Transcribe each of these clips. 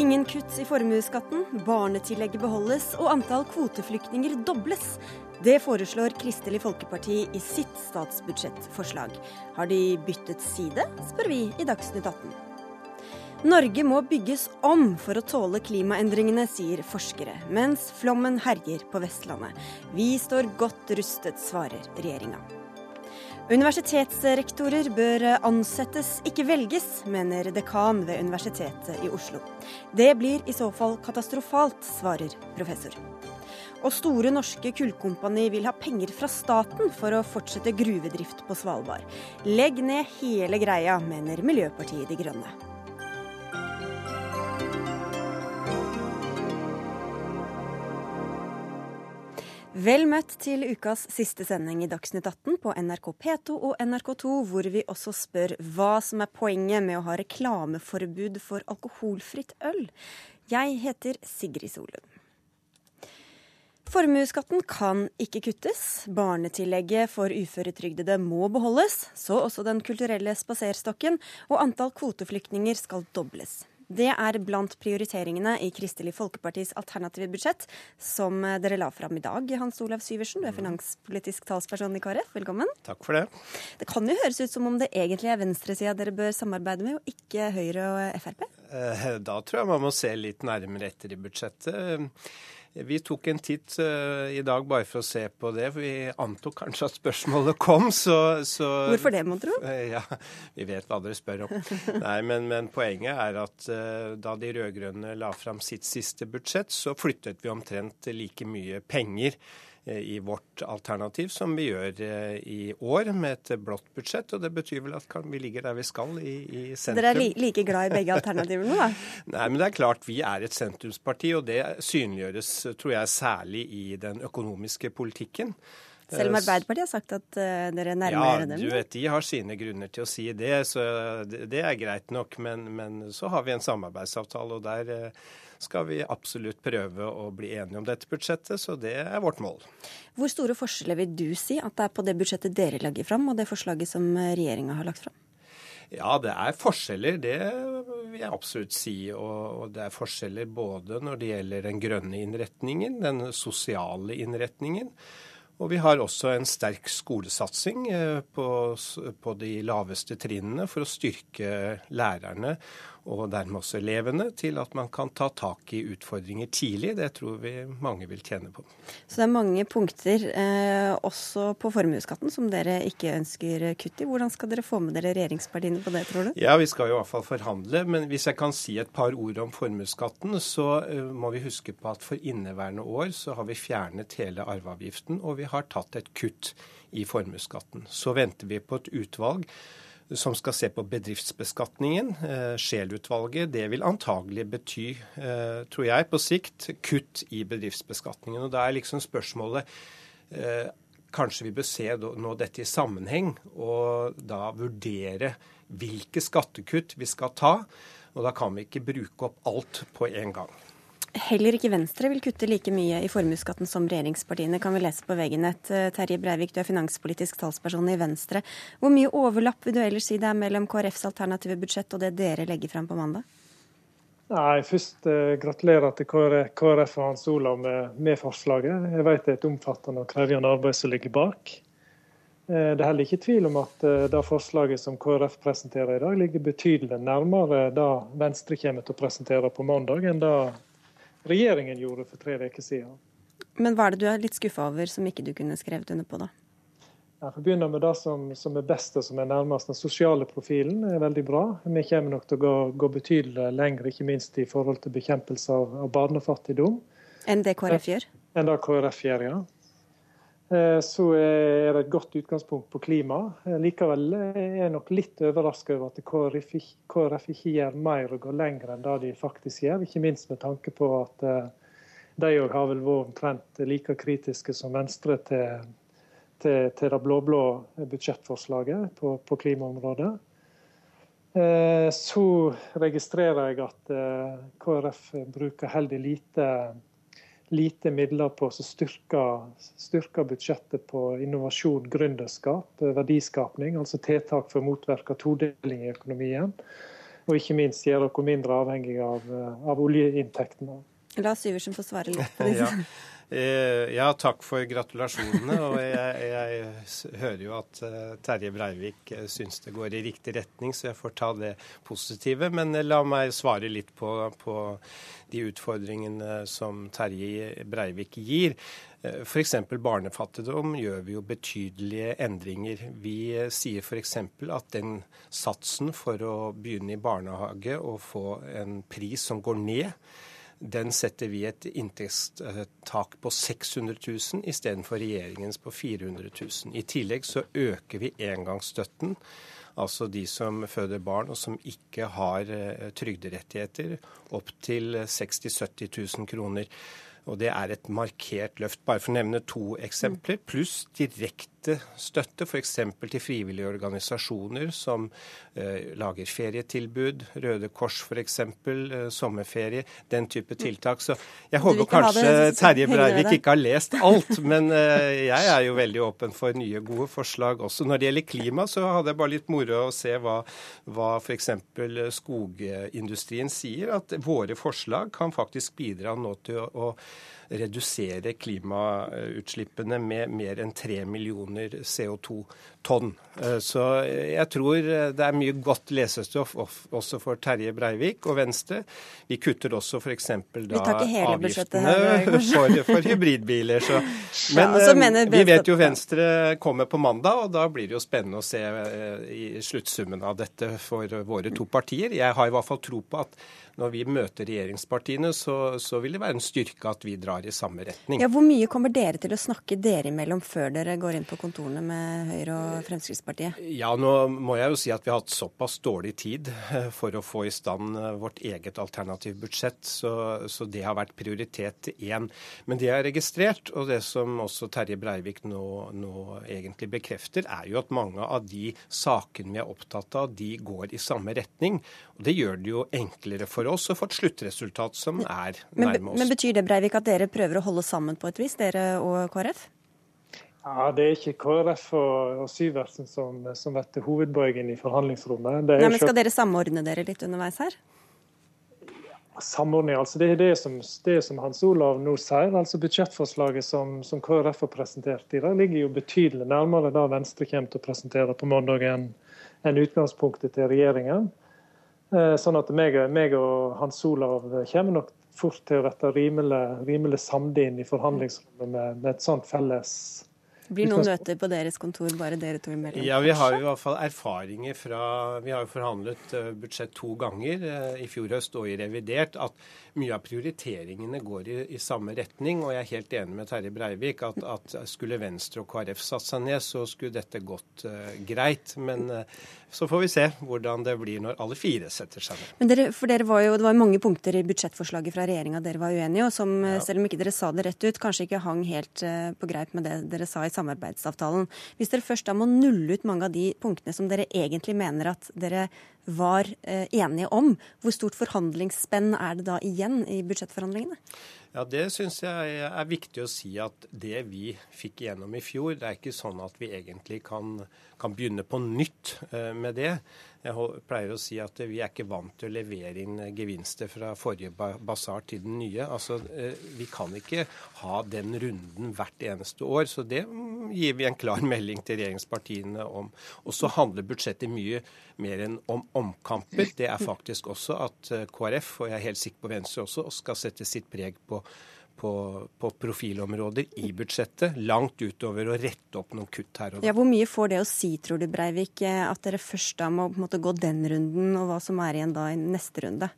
Ingen kutt i formuesskatten, barnetillegget beholdes og antall kvoteflyktninger dobles. Det foreslår Kristelig Folkeparti i sitt statsbudsjettforslag. Har de byttet side, spør vi i Dagsnytt 18. Norge må bygges om for å tåle klimaendringene, sier forskere, mens flommen herjer på Vestlandet. Vi står godt rustet, svarer regjeringa. Universitetsrektorer bør ansettes, ikke velges, mener dekan ved Universitetet i Oslo. Det blir i så fall katastrofalt, svarer professor. Og Store Norske Kullkompani vil ha penger fra staten for å fortsette gruvedrift på Svalbard. Legg ned hele greia, mener Miljøpartiet De Grønne. Vel møtt til ukas siste sending i Dagsnytt 18 på NRK P2 og NRK2, hvor vi også spør hva som er poenget med å ha reklameforbud for alkoholfritt øl. Jeg heter Sigrid Solund. Formuesskatten kan ikke kuttes. Barnetillegget for uføretrygdede må beholdes. Så også Den kulturelle spaserstokken. Og antall kvoteflyktninger skal dobles. Det er blant prioriteringene i Kristelig Folkepartis alternative budsjett, som dere la fram i dag. Hans Olav Syversen, du er finanspolitisk talsperson i KrF. Velkommen. Takk for det. Det kan jo høres ut som om det egentlig er venstresida dere bør samarbeide med, og ikke Høyre og Frp? Eh, da tror jeg man må se litt nærmere etter i budsjettet. Vi tok en titt uh, i dag bare for å se på det, for vi antok kanskje at spørsmålet kom. Så, så Hvorfor det, mon tro? Uh, ja, vi vet hva dere spør om. Nei, men, men poenget er at uh, da de rød-grønne la fram sitt siste budsjett, så flyttet vi omtrent like mye penger Eh, i vårt alternativ som vi gjør eh, i år, med et blått budsjett. Og det betyr vel at vi ligger der vi skal, i, i sentrum. Dere er li like glad i begge alternativene, da? Nei, men det er klart vi er et sentrumsparti, og det synliggjøres, tror jeg, særlig i den økonomiske politikken. Selv om eh, Arbeiderpartiet har sagt at dere nærmer dere dem? Ja, du vet, de har sine grunner til å si det, så det er greit nok. Men, men så har vi en samarbeidsavtale, og der skal vi absolutt prøve å bli enige om dette budsjettet, så det er vårt mål. Hvor store forskjeller vil du si at det er på det budsjettet dere legger fram, og det forslaget som regjeringa har lagt fram? Ja, det er forskjeller, det vil jeg absolutt si. Og, det er forskjeller både når det gjelder den grønne innretningen, den sosiale innretningen. Og vi har også en sterk skolesatsing eh, på, på de laveste trinnene for å styrke lærerne og dermed også elevene, til at man kan ta tak i utfordringer tidlig. Det tror vi mange vil tjene på. Så det er mange punkter, eh, også på formuesskatten, som dere ikke ønsker kutt i. Hvordan skal dere få med dere regjeringspartiene på det, tror du? Ja, vi skal jo i hvert fall forhandle. Men hvis jeg kan si et par ord om formuesskatten, så eh, må vi huske på at for inneværende år så har vi fjernet hele arveavgiften, og vi har tatt et kutt i formuesskatten. Så venter vi på et utvalg som skal se på bedriftsbeskatningen, eh, Scheel-utvalget. Det vil antagelig bety, eh, tror jeg, på sikt kutt i bedriftsbeskatningen. Og da er liksom spørsmålet eh, Kanskje vi bør se nå dette i sammenheng, og da vurdere hvilke skattekutt vi skal ta. Og da kan vi ikke bruke opp alt på en gang. Heller ikke Venstre vil kutte like mye i formuesskatten som regjeringspartiene, kan vi lese på VG-nett. Eh, Terje Breivik, du er finanspolitisk talsperson i Venstre. Hvor mye overlapp vil du ellers si det er mellom KrFs alternative budsjett og det dere legger fram på mandag? Nei, Først eh, gratulerer til KrF og Hans Olav med, med, forslaget. Jeg vet det er et omfattende og krevende arbeid som ligger bak. Eh, det er heller ikke tvil om at eh, det forslaget som KrF presenterer i dag, ligger betydelig nærmere det Venstre kommer til å presentere på mandag, enn det regjeringen gjorde for tre uker siden. Men hva er det du er litt skuffa over som ikke du kunne skrevet under på, da? Jeg får begynne med det som, som, er best og som er nærmest. Den sosiale profilen er veldig bra. Vi kommer nok til å gå, gå betydelig lenger, ikke minst i forhold til bekjempelse av, av barnefattigdom. Enn det KrF gjør? Enn det KrF gjør, ja. Eh, så er det et godt utgangspunkt på klima. Eh, likevel er jeg nok litt overrasket over at KrF, ikke gjør mer og går lenger enn det de faktisk gjør. Ikke minst med tanke på at eh, de òg har vel vært omtrent like kritiske som Venstre til, til, til det blå-blå budsjettforslaget på, på klimaområdet. Så registrerer jeg at KrF bruker heldig lite lite midler på å styrke, styrker, budsjettet på innovasjon, gründerskap, verdiskapning. Altså tiltak for å motvirke todeling i økonomien. Og ikke minst gjøre oss mindre avhengig av, av oljeinntektene. La Syversen få svare litt på det. Ja. Eh, ja, takk for gratulasjonene. Og jeg, jeg hører jo at uh, Terje Breivik uh, syns det går i riktig retning, så jeg får ta det positive. Men la meg svare litt på, på de utfordringene som Terje Breivik gir. F.eks. barnefattigdom gjør vi jo betydelige endringer. Vi sier f.eks. at den satsen for å begynne i barnehage og få en pris som går ned, den setter vi et inntektstak på 600 000 istedenfor regjeringens på 400 000. I tillegg så øker vi engangsstøtten. Altså de som føder barn og som ikke har eh, trygderettigheter, opp til 60 000-70 000 kroner. Og det er et markert løft. Bare for å nevne to eksempler. Pluss direkte støtte f.eks. til frivillige organisasjoner som eh, lager ferietilbud. Røde Kors f.eks. Eh, sommerferie. Den type tiltak. Så jeg håper kanskje Terje Breivik ikke har lest alt. Men eh, jeg er jo veldig åpen for nye, gode forslag også. Når det gjelder klima, så hadde jeg bare litt moro å se hva, hva f.eks. skogindustrien sier. At våre forslag kan faktisk bidra nå til å, å redusere klimautslippene med mer enn 3 millioner CO2-tonn. Eh, så jeg tror det er mye godt lesestoff også for Terje Breivik og Venstre. Vi kutter også f.eks. da avgiftene for, for, hybridbiler. Så. Men ja, eh, vi vet jo Venstre kommer på mandag, og da blir det jo spennende å se eh, i sluttsummen av dette for våre to partier. Jeg har i hvert fall tro på at når vi møter regjeringspartiene, så, så, vil det være en styrke at vi drar i samme retning. Ja, Hvor mye kommer dere til å snakke dere imellom før dere går inn på kontorene med Høyre og Fremskrittspartiet? Ja, nå må jeg jo si at vi har hatt såpass dårlig tid eh, for å få i stand eh, vårt eget alternative budsjett, så, så det har vært prioritet én. Men det jeg har registrert, og det som også Terje Breivik nå, nå egentlig bekrefter, er jo at mange av de sakene vi er opptatt av, de går i samme retning. Og Det gjør det jo enklere for oss å få et sluttresultat som er nærme oss. Men, men Betyr det Breivik, at dere prøver å holde sammen på et vis, dere og KrF? Ja, Det er ikke KrF og, og Syversen som, som blir hovedbøygen i forhandlingsrommet. Nei, men Skal dere samordne dere litt underveis her? Samordning, altså Det er det som, det som Hans Olav nå sier. altså Budsjettforslaget som, som KrF har presentert i dag, ligger jo betydelig nærmere det Venstre kommer til å presentere på mandag enn utgangspunktet til regjeringen. Eh, sånn at meg, meg og Hans Olav kommer nok fort til å bli rimelig, rimelig samde inn i forhandlingsrommet med, med et sånt felles blir noen møter på deres kontor, bare dere to imellom? Ja, vi har i hvert fall erfaringer fra Vi har jo forhandlet eh, budsjett to ganger, eh, i fjor høst og i revidert, at mye av prioriteringene går i, i samme retning. Og jeg er helt enig med Terje Breivik at, at skulle Venstre og KrF satt seg ned, så skulle dette gått uh, greit. Men uh, så får vi se hvordan det blir når alle fire setter seg ned. Men dere, for dere var jo, Det var mange punkter i budsjettforslaget fra regjeringa dere var uenige og som ja. selv om ikke dere sa det rett ut, kanskje ikke hang helt uh, på greip med det dere sa i samarbeidsavtalen. Hvis dere først da må nulle ut mange av de punktene som dere egentlig mener at dere var eh, enige om, hvor stort forhandlingsspenn er det da igjen i budsjettforhandlingene? Ja, Det syns jeg er viktig å si at det vi fikk igjennom i fjor, det er ikke sånn at vi egentlig kan, kan begynne på nytt eh, med det. Jeg pleier å si at vi er ikke vant til å levere inn gevinster fra forrige basar til den nye. Altså, eh, Vi kan ikke ha den runden hvert eneste år. Så det gir vi en klar melding til regjeringspartiene om. Og så handler budsjettet mye mer enn om omkamper. Det er faktisk også at eh, KrF, og jeg er helt sikker på Venstre også, skal sette sitt preg på på, på, profilområder i budsjettet, langt utover å rette opp noen kutt her og der. Ja, hvor mye får det å si, tror du Breivik, eh, at dere først da må måte, gå den runden, og hva som er igjen da i neste runde?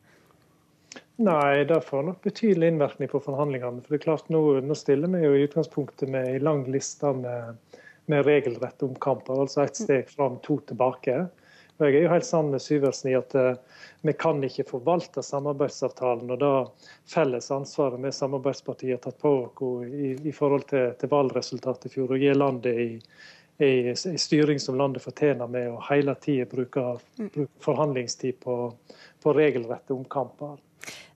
Nei, det får nok betydelig innvirkning på forhandlingene. For det er klart, Nå, nå stiller vi jo i utgangspunktet med ei lang liste med, med regelrette omkamper. Altså ett steg fram, to tilbake. Og Jeg er jo helt sammen med Syversen i at uh, vi kan ikke forvalte samarbeidsavtalen og det felles ansvaret vi samarbeidspartiet har tatt på oss i, i, forhold til, til, valgresultatet i fjor, og gi landet i, i, i, styring som landet fortjener, med å hele tida bruke, forhandlingstid på, på regelrette omkamper.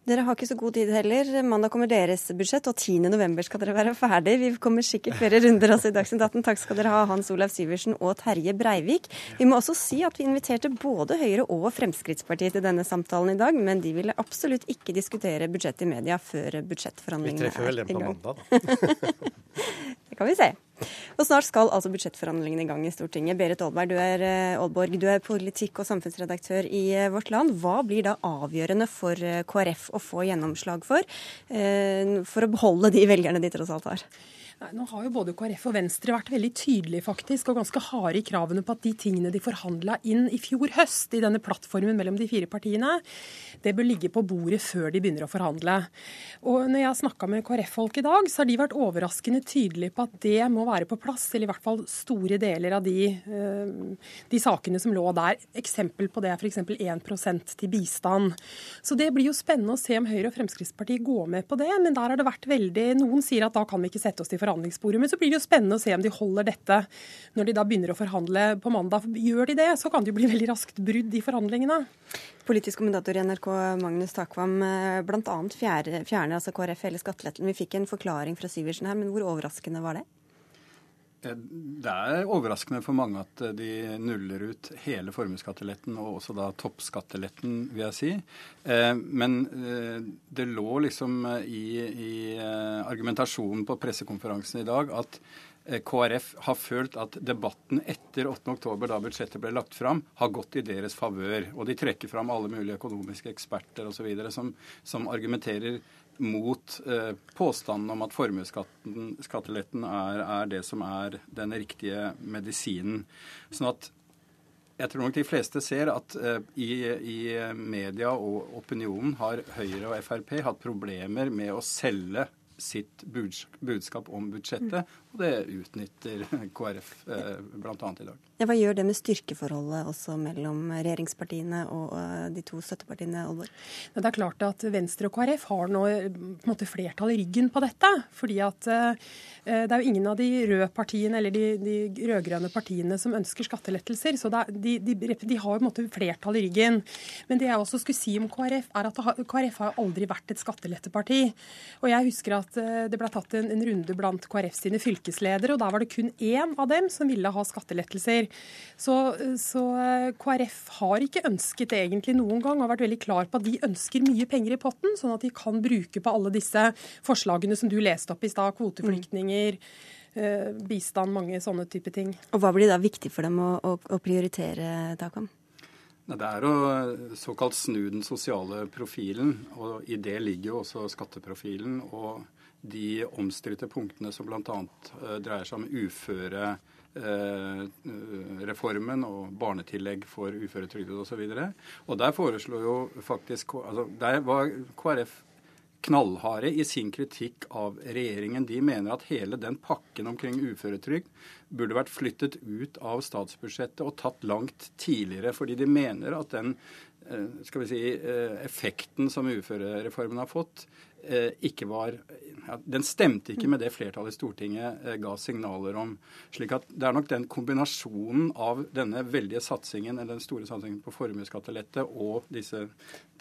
Dere har ikke så god tid heller. Mandag kommer deres budsjett, og 10.11 skal dere være ferdig. Vi kommer sikkert flere runder også i Dagsnytt 18. Takk skal dere ha, Hans Olav Syversen og Terje Breivik. Vi må også si at vi inviterte både Høyre og Fremskrittspartiet til denne samtalen i dag, men de ville absolutt ikke diskutere budsjett i media før budsjettforhandlingene er i gang. Vi treffer vel dem på mandag, da. det kan vi se. Og Snart skal altså budsjettforhandlingene i gang i Stortinget. Berit Aalberg, du er, Aalborg, du er politikk- og samfunnsredaktør i eh, Vårt Land. Hva blir da avgjørende for eh, KrF å få gjennomslag for, eh, for å beholde de velgerne de tross alt har? Nei, nå har jo både KrF og Venstre vært veldig tydelige faktisk, og ganske harde i kravene på at de tingene de forhandla inn i fjor høst i denne plattformen mellom de fire partiene, det bør ligge på bordet før de begynner å forhandle. Og når jeg har snakka med KrF-folk i dag, så har de vært overraskende tydelige på at det må være på plass, eller i hvert fall store deler av de, eh, de sakene som lå der. Eksempel på det er f.eks. 1% til bistand. Så det blir jo spennende å se om Høyre og Fremskrittspartiet går med på det, men der har det vært veldig Noen sier at da kan vi ikke sette oss til forhandlingsbordet. Men så blir det jo spennende å se om de holder dette når de da begynner å forhandle på mandag. Gjør de det, så kan det jo bli veldig raskt brudd i forhandlingene. Politisk kommentator i NRK Magnus Takvam, eh, bl.a. fjerner altså KrF hele skatteletten. Vi fikk en forklaring fra Syversen her, men hvor overraskende var det? Eh, det er overraskende for mange at eh, de nuller ut hele formuesskatteletten og også da toppskatteletten, vil jeg si. Eh, men det lå liksom i, i argumentasjonen på pressekonferansen i dag at KrF har følt at debatten etter 8.10, da budsjettet ble lagt fram, har gått i deres favør. Og de trekker fram alle mulige økonomiske eksperter osv. Som, som argumenterer mot eh, påstanden om at formuesskatteletten er, er, det som er den riktige medisinen. Sånn at jeg tror nok de fleste ser at eh, i, i, media og opinionen har Høyre og Frp hatt problemer med å selge sitt budskap om budsjettet, og det utnytter KrF eh, bl.a. i dag. Hva gjør det med styrkeforholdet også mellom regjeringspartiene og eh, de to støttepartiene? Olvor? Det er klart at Venstre og KrF har nå eh, på en flertall i ryggen på dette. fordi at eh, det er jo ingen av de røde partiene eller de, de rød-grønne partiene som ønsker skattelettelser. Så er, de, de, de, har jo på en måte flertall i ryggen. Men det jeg også skulle si om KrF, er at KrF har aldri vært et skatteletteparti. Og jeg husker at det ble tatt en, en runde blant KrF sine fylkesledere, og da var det kun én av dem som ville ha skattelettelser. Så, så, eh, KrF har ikke ønsket det egentlig noen gang, og har vært veldig klar på at de ønsker mye penger i potten, sånn at de kan bruke på alle disse forslagene som du leste opp i stad, kvoteflyktninger. Eh, bistand, mange sånne type ting. Og Hva blir da viktig for dem å, å, å prioritere, Takam? Det er å såkalt snu den sosiale profilen, og i det ligger jo også skatteprofilen. Og de omstridte punktene som bl.a. Eh, dreier seg om uføre reformen og barnetillegg for uføretrygdede osv. Der foreslo jo faktisk altså Der var KrF knallharde i sin kritikk av regjeringen. De mener at hele den pakken omkring uføretrygd burde vært flyttet ut av statsbudsjettet og tatt langt tidligere. Fordi de mener at den eh, skal vi si, eh, effekten som uførereformen har fått, ikke var ja, Den stemte ikke med det flertallet i Stortinget eh, ga signaler om. slik at Det er nok den kombinasjonen av denne veldige satsingen, eller den store satsingen på formuesskattelette og disse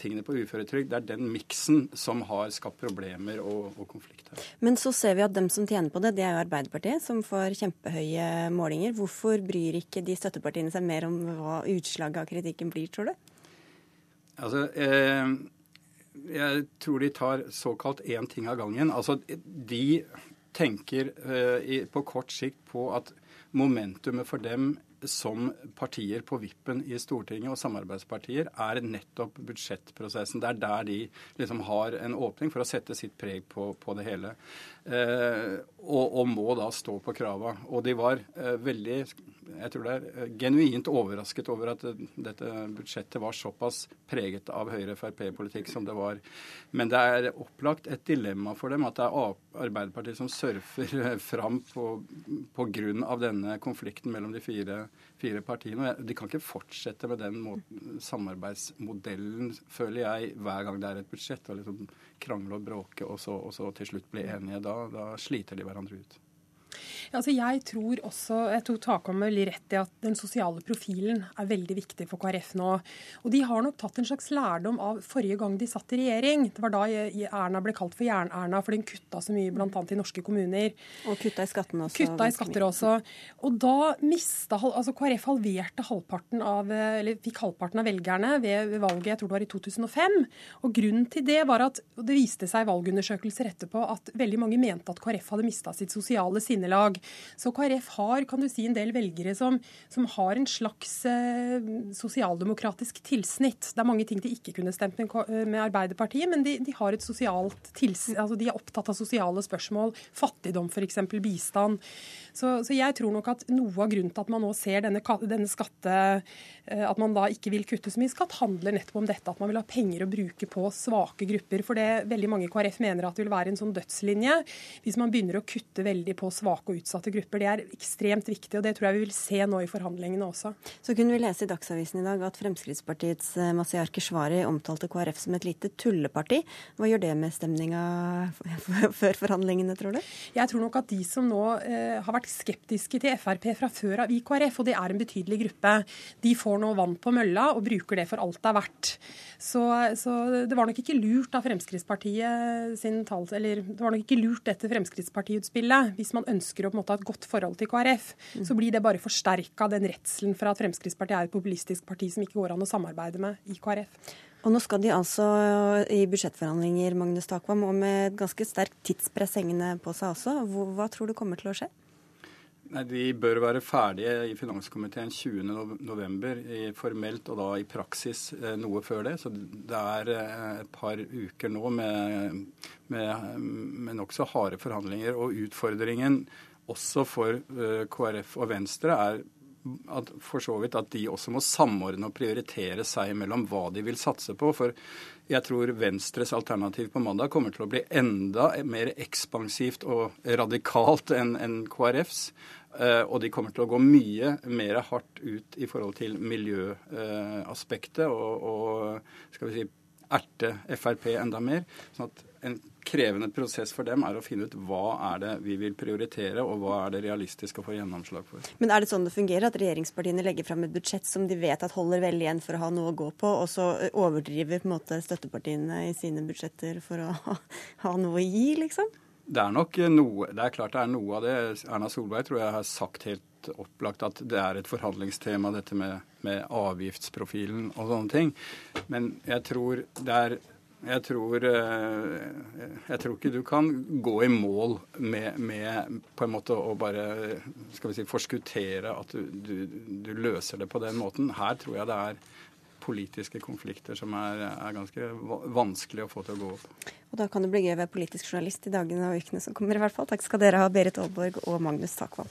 tingene på uføretrygd, det er den miksen som har skapt problemer og, og konflikt her. Men så ser vi at dem som tjener på det, det er jo Arbeiderpartiet, som får kjempehøye målinger. Hvorfor bryr ikke de støttepartiene seg mer om hva utslaget av kritikken blir, tror du? Altså, eh, jeg tror de tar såkalt én ting av gangen. Altså, de tenker uh, på kort sikt på at momentumet for dem som partier på vippen i Stortinget og samarbeidspartier er nettopp budsjettprosessen. Det er der de liksom har en åpning for å sette sitt preg på, på det hele. Eh, og, og, må da stå på krava. Og de var eh, veldig jeg tror det er eh, genuint overrasket over at eh, dette budsjettet var såpass preget av Høyre-Frp-politikk som det var. Men det er opplagt et dilemma for dem at det er Arbeiderpartiet som surfer eh, fram på, på grunn av denne konflikten mellom de fire, fire partiene. De kan ikke fortsette med den måten, samarbeidsmodellen, føler jeg, hver gang det er et budsjett. og liksom krangle og bråke, og så, og så til slutt bli enige. Da, da sliter de hverandre ut. Altså, jeg tror også, jeg tror Takam veldig rett i at den sosiale profilen er veldig viktig for KrF nå. Og de har nok tatt en slags lærdom av forrige gang de satt i regjering. Det var da Erna ble kalt for Jern-Erna, for den kutta så mye bl.a. i norske kommuner. Og kutta i skattene også. Kutta i skatter også. Og da mista altså KrF halverte halvparten av, eller fikk halvparten av velgerne ved valget, jeg tror det var i 2005. Og grunnen til det var at, og det viste seg i valgundersøkelser etterpå, at veldig mange mente at KrF hadde mista sitt sosiale sinnelag. Så KrF har kan du si, en del velgere som, som har en slags eh, sosialdemokratisk tilsnitt. Det er mange ting de ikke kunne stemt med, med Arbeiderpartiet, men de, de, har et sosialt tilsnitt, altså de er opptatt av sosiale spørsmål. Fattigdom, f.eks. bistand. Så, så, jeg tror nok at noe av grunnen til at man nå ser denne, denne skatte eh, At man da ikke vil kutte så mye skatt, handler nettopp om dette at man vil ha penger å bruke på svake grupper. For det veldig mange KrF mener at det vil være en sånn dødslinje hvis man begynner å kutte veldig på svake og utsatte grupper. Det er ekstremt viktig, og det tror jeg vi vil se nå i forhandlingene også. Så kunne vi lese i Dagsavisen i dag at Fremskrittspartiets eh, Masiar Keshvari omtalte KrF som et lite tulleparti. Hva gjør det med stemninga før forhandlingene, tror du? Jeg tror nok at de som nå eh, har vært skeptiske til Frp fra før av i KrF, og det er en betydelig gruppe, de får nå vann på mølla og bruker det for alt det er verdt. Så, så det var nok ikke lurt av Fremskrittspartiet sin tall, eller det var nok ikke lurt dette Fremskrittspartiutspillet. Hvis man ønsker å på en måte ha et godt forhold til KrF, mm. så blir det bare forsterka den redselen for at Fremskrittspartiet er et populistisk parti som ikke går an å samarbeide med i KrF. Og nå skal de altså i budsjettforhandlinger, Magnus Takvam, og med et ganske sterkt tidspress hengende på seg også. Hva tror du kommer til å skje? Nei, De bør være ferdige i finanskomiteen 20.11. formelt og da i praksis eh, noe før det. Så det er eh, et par uker nå med, med, med nokså harde forhandlinger. Og utfordringen også for eh, KrF og Venstre er at, for så vidt at de også må samordne og prioritere seg mellom hva de vil satse på. For jeg tror Venstres alternativ på mandag kommer til å bli enda mer ekspansivt og radikalt enn en KrFs. Uh, og de kommer til å gå mye mer hardt ut i forhold til miljøaspektet og, og skal vi si, erte Frp enda mer. sånn at en krevende prosess for dem er å finne ut hva er det vi vil prioritere, og hva er det realistisk å få gjennomslag for. Men er det sånn det fungerer, at regjeringspartiene legger fram et budsjett som de vet at holder veldig igjen for å ha noe å gå på, og så overdriver på en måte støttepartiene i sine budsjetter for å ha noe å gi, liksom? Det er nok noe, det er klart det er noe av det. Erna Solberg tror jeg har sagt helt opplagt at det er et forhandlingstema, dette med, med avgiftsprofilen og sånne ting. Men jeg tror det er jeg tror, eh, jeg tror, ikke du kan gå i mål med, med, på en måte å bare skal vi si, forskuttere at du, du, du, løser det på den måten. Her tror jeg det er politiske konflikter som er, er, ganske vanskelig å få til å gå opp. Og Da kan du bli gøy å være politisk journalist i dagene og ukene som kommer. i hvert fall. Takk skal dere ha, Berit Aalborg og Magnus Takvam.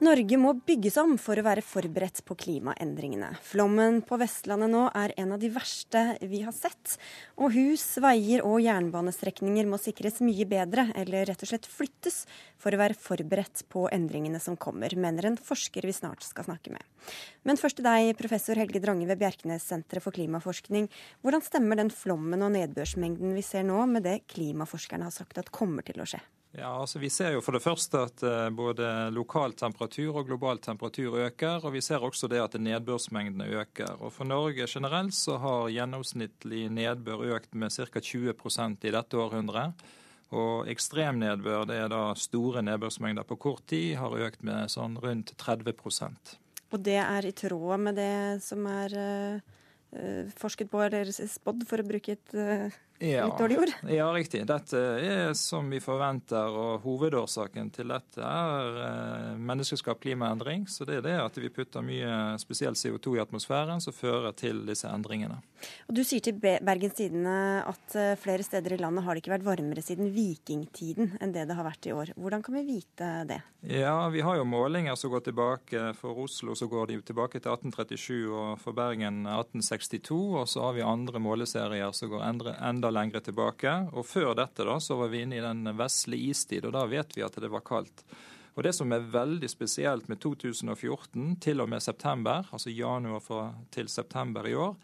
Norge må bygges om for å være forberedt på klimaendringene. Flommen på Vestlandet nå er en av de verste vi har sett. Og hus, veier og jernbanestrekninger må sikres mye bedre, eller rett og slett flyttes, for å være forberedt på endringene som kommer, mener en forsker vi snart skal snakke med. Men først til deg, professor Helge Drange ved Bjerknessenteret for klimaforskning. Hvordan stemmer den flommen og nedbørsmengden vi ser nå, med det klimaforskerne har sagt at kommer til å skje? Ja, altså Vi ser jo for det første at eh, både lokal temperatur og global temperatur øker. Og vi ser også det at nedbørsmengdene øker. Og For Norge generelt så har gjennomsnittlig nedbør økt med ca. 20% i dette århundret. Og ekstremnedbør, det er da store nedbørsmengder på kort tid, har økt med sånn rundt 30% Og det er i tråd med det som er uh, forsket på eller spådd, for å bruke et ja, Litt ord? Ja, riktig. Dette er som vi forventer, og hovedårsaken til dette er menneskeskap, menneskeskapt klimaendring. Så det er det at vi putter mye spesielt CO2 i atmosfæren som fører til disse endringene. Og Du sier til Bergens Tidende at eh, flere steder i landet har det ikke vært varmere siden vikingtiden enn det det har vært i år. Hvordan kan vi vite det? Ja, Vi har jo målinger som går tilbake. For Oslo så går de tilbake til 1837, og for Bergen 1862. Og så har vi andre måleserier som går enda lenger tilbake. Og før dette da, så var vi inne i den vesle istid, og da vet vi at det var kaldt. Og Det som er veldig spesielt med 2014 til og med september, altså januar til september i år,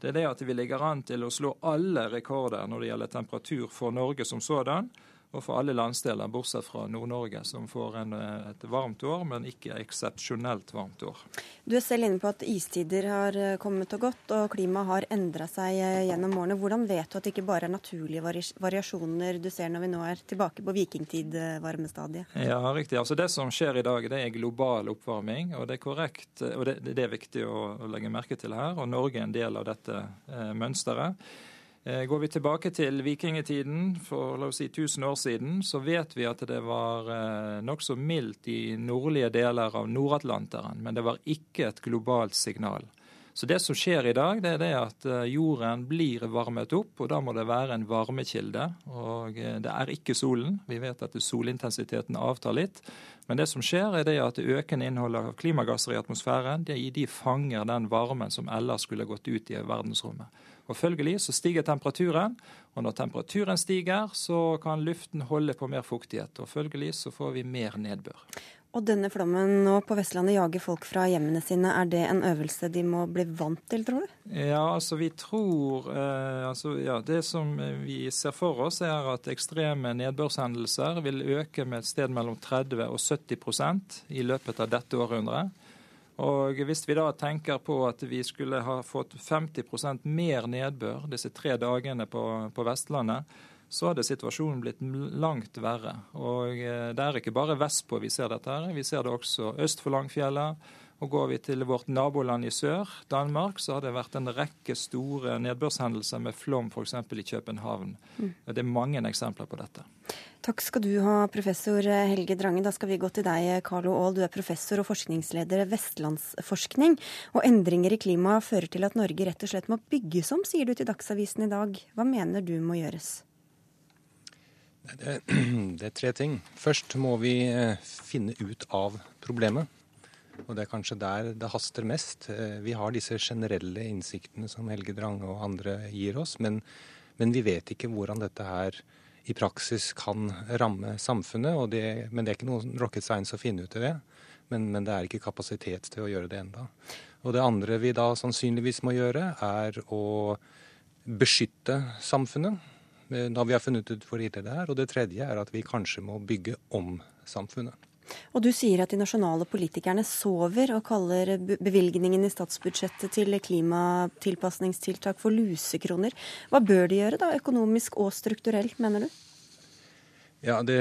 det er det at vi ligger an til å slå alle rekorder når det gjelder temperatur for Norge som sådan og for alle landsdeler, bortsett fra Nord-Norge, som får en, et varmt år, men ikke eksepsjonelt varmt år. Du er selv inne på at istider har eh, kommet og gått, og klimaet har endra seg eh, gjennom årene. Hvordan vet du at det ikke bare er naturlige variasjoner du ser når vi nå er tilbake på vikingtid-varmestadiet? Ja, riktig. Altså Det som skjer i dag, det er global oppvarming, og det er korrekt, og det, det er viktig å, å legge merke til her. Og Norge er en del av dette eh, mønsteret. Eh, går vi tilbake til vikingtiden for la oss si 1000 år siden, så vet vi at det var eh, nokså mildt i nordlige deler av Nord-Atlanteren. Men det var ikke et globalt signal. Så det som skjer i dag, det er det at eh, jorden blir varmet opp, og da må det være en varmekilde. Og det er ikke solen. Vi vet at solintensiteten avtar litt. Men det som skjer, er det at økende innholdet av klimagasser i atmosfæren de fanger den varmen som ellers skulle gått ut i verdensrommet. Og Følgelig så stiger temperaturen, og når temperaturen stiger, så kan luften holde på mer fuktighet. og Følgelig så får vi mer nedbør. Og denne flommen nå på Vestlandet jager folk fra hjemmene sine. Er det en øvelse de må bli vant til, tror du? Ja, altså vi tror eh, altså, ja, Det som vi ser for oss, er at ekstreme nedbørshendelser vil øke med et sted mellom 30 og 70% i løpet av dette århundret. Og Hvis vi da tenker på at vi skulle ha fått 50% mer nedbør disse tre dagene på, på, Vestlandet, så hadde situasjonen blitt langt verre. Og eh, Det er ikke bare vestpå vi ser dette, her, vi ser det også øst for Langfjellet og Går vi til vårt naboland i sør, Danmark, så har det vært en rekke store nedbørshendelser med flom f.eks. i København. Mm. Det er mange eksempler på dette. Takk skal du ha, professor Helge Drange. Da skal vi gå til deg, Carlo Aall. Du er professor og forskningsleder Vestlandsforskning. Og endringer i klimaet fører til at Norge rett og slett må bygges om, sier du til Dagsavisen i dag. Hva mener du må gjøres? Det, det er tre ting. Først må vi eh, finne ut av problemet. Og det er kanskje der det haster mest. Eh, vi har disse generelle innsiktene som Helge Drange og andre gir oss, men, men, vi vet ikke hvordan dette her i praksis kan ramme samfunnet. Det, men det er ikke noe rocket science å finne ut av det. Men, men, det er ikke kapasitet til å gjøre det enda. Og det andre vi da sannsynligvis må gjøre, er å beskytte samfunnet. Da eh, vi har funnet ut hvor ille det er. Og det tredje er at vi kanskje må bygge om samfunnet. Og du sier at de nasjonale politikerne sover og kaller bevilgningen i statsbudsjettet til klimatilpasningstiltak for lusekroner. Hva bør de gjøre da, økonomisk og strukturelt, mener du? Ja, det,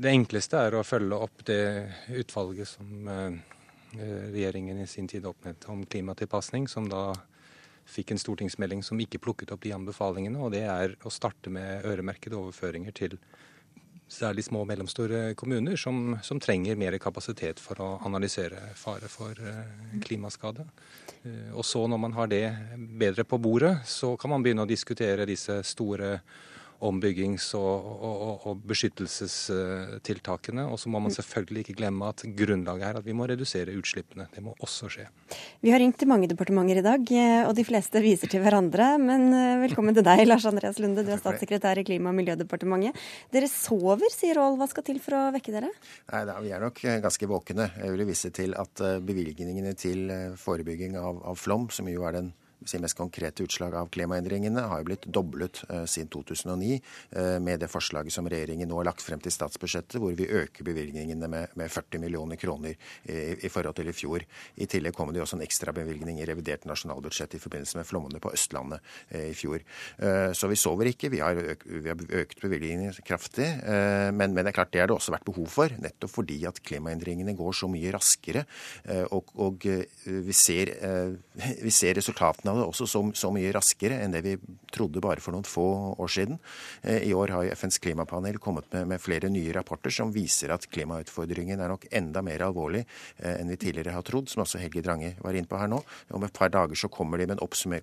det enkleste er å følge opp det utvalget som eh, regjeringen i sin tid oppnevnte om klimatilpasning, som da fikk en stortingsmelding som ikke plukket opp de anbefalingene. Og det er å starte med øremerkede overføringer til særlig små og mellomstore kommuner, som, som, trenger mer kapasitet for å analysere fare for eh, klimaskade. Eh, og så når man har det bedre på bordet, så kan man begynne å diskutere disse store ombyggings- og, og, og, beskyttelsestiltakene. Og så må man selvfølgelig ikke glemme at grunnlaget er at vi må redusere utslippene. Det må også skje. Vi har ringt til mange departementer i dag, og de fleste viser til hverandre. Men eh, velkommen til deg, Lars Andreas Lunde, du er statssekretær i Klima- og miljødepartementet. Dere sover, sier Aall. Hva skal til for å vekke dere? Nei, da, Vi er nok eh, ganske våkne. Jeg vil vise til at eh, bevilgningene til forebygging av, av flom, som jo er den si mest konkrete utslag av klimaendringene har jo blitt doblet uh, siden 2009 uh, med det forslaget som regjeringen nå har lagt frem til statsbudsjettet, hvor vi øker bevilgningene med, med 40 millioner kroner i, i, forhold til i fjor. I tillegg kommer det også en ekstrabevilgning i revidert nasjonalbudsjett i forbindelse med flommene på Østlandet uh, i fjor. Så vi sover ikke. Vi har, øk, vi har økt bevilgningene kraftig. Men, men, det er klart det har det også vært behov for, nettopp fordi at klimaendringene går så mye raskere. Og, og vi, ser, vi ser resultatene av det også så, så, mye raskere enn det vi trodde bare for noen få år siden. Eh, I år har FNs klimapanel kommet med, med flere nye rapporter som viser at klimautfordringen er nok enda mer alvorlig eh, enn vi tidligere har trodd, som også Helge Drange var inne på her nå. Om et par dager så kommer,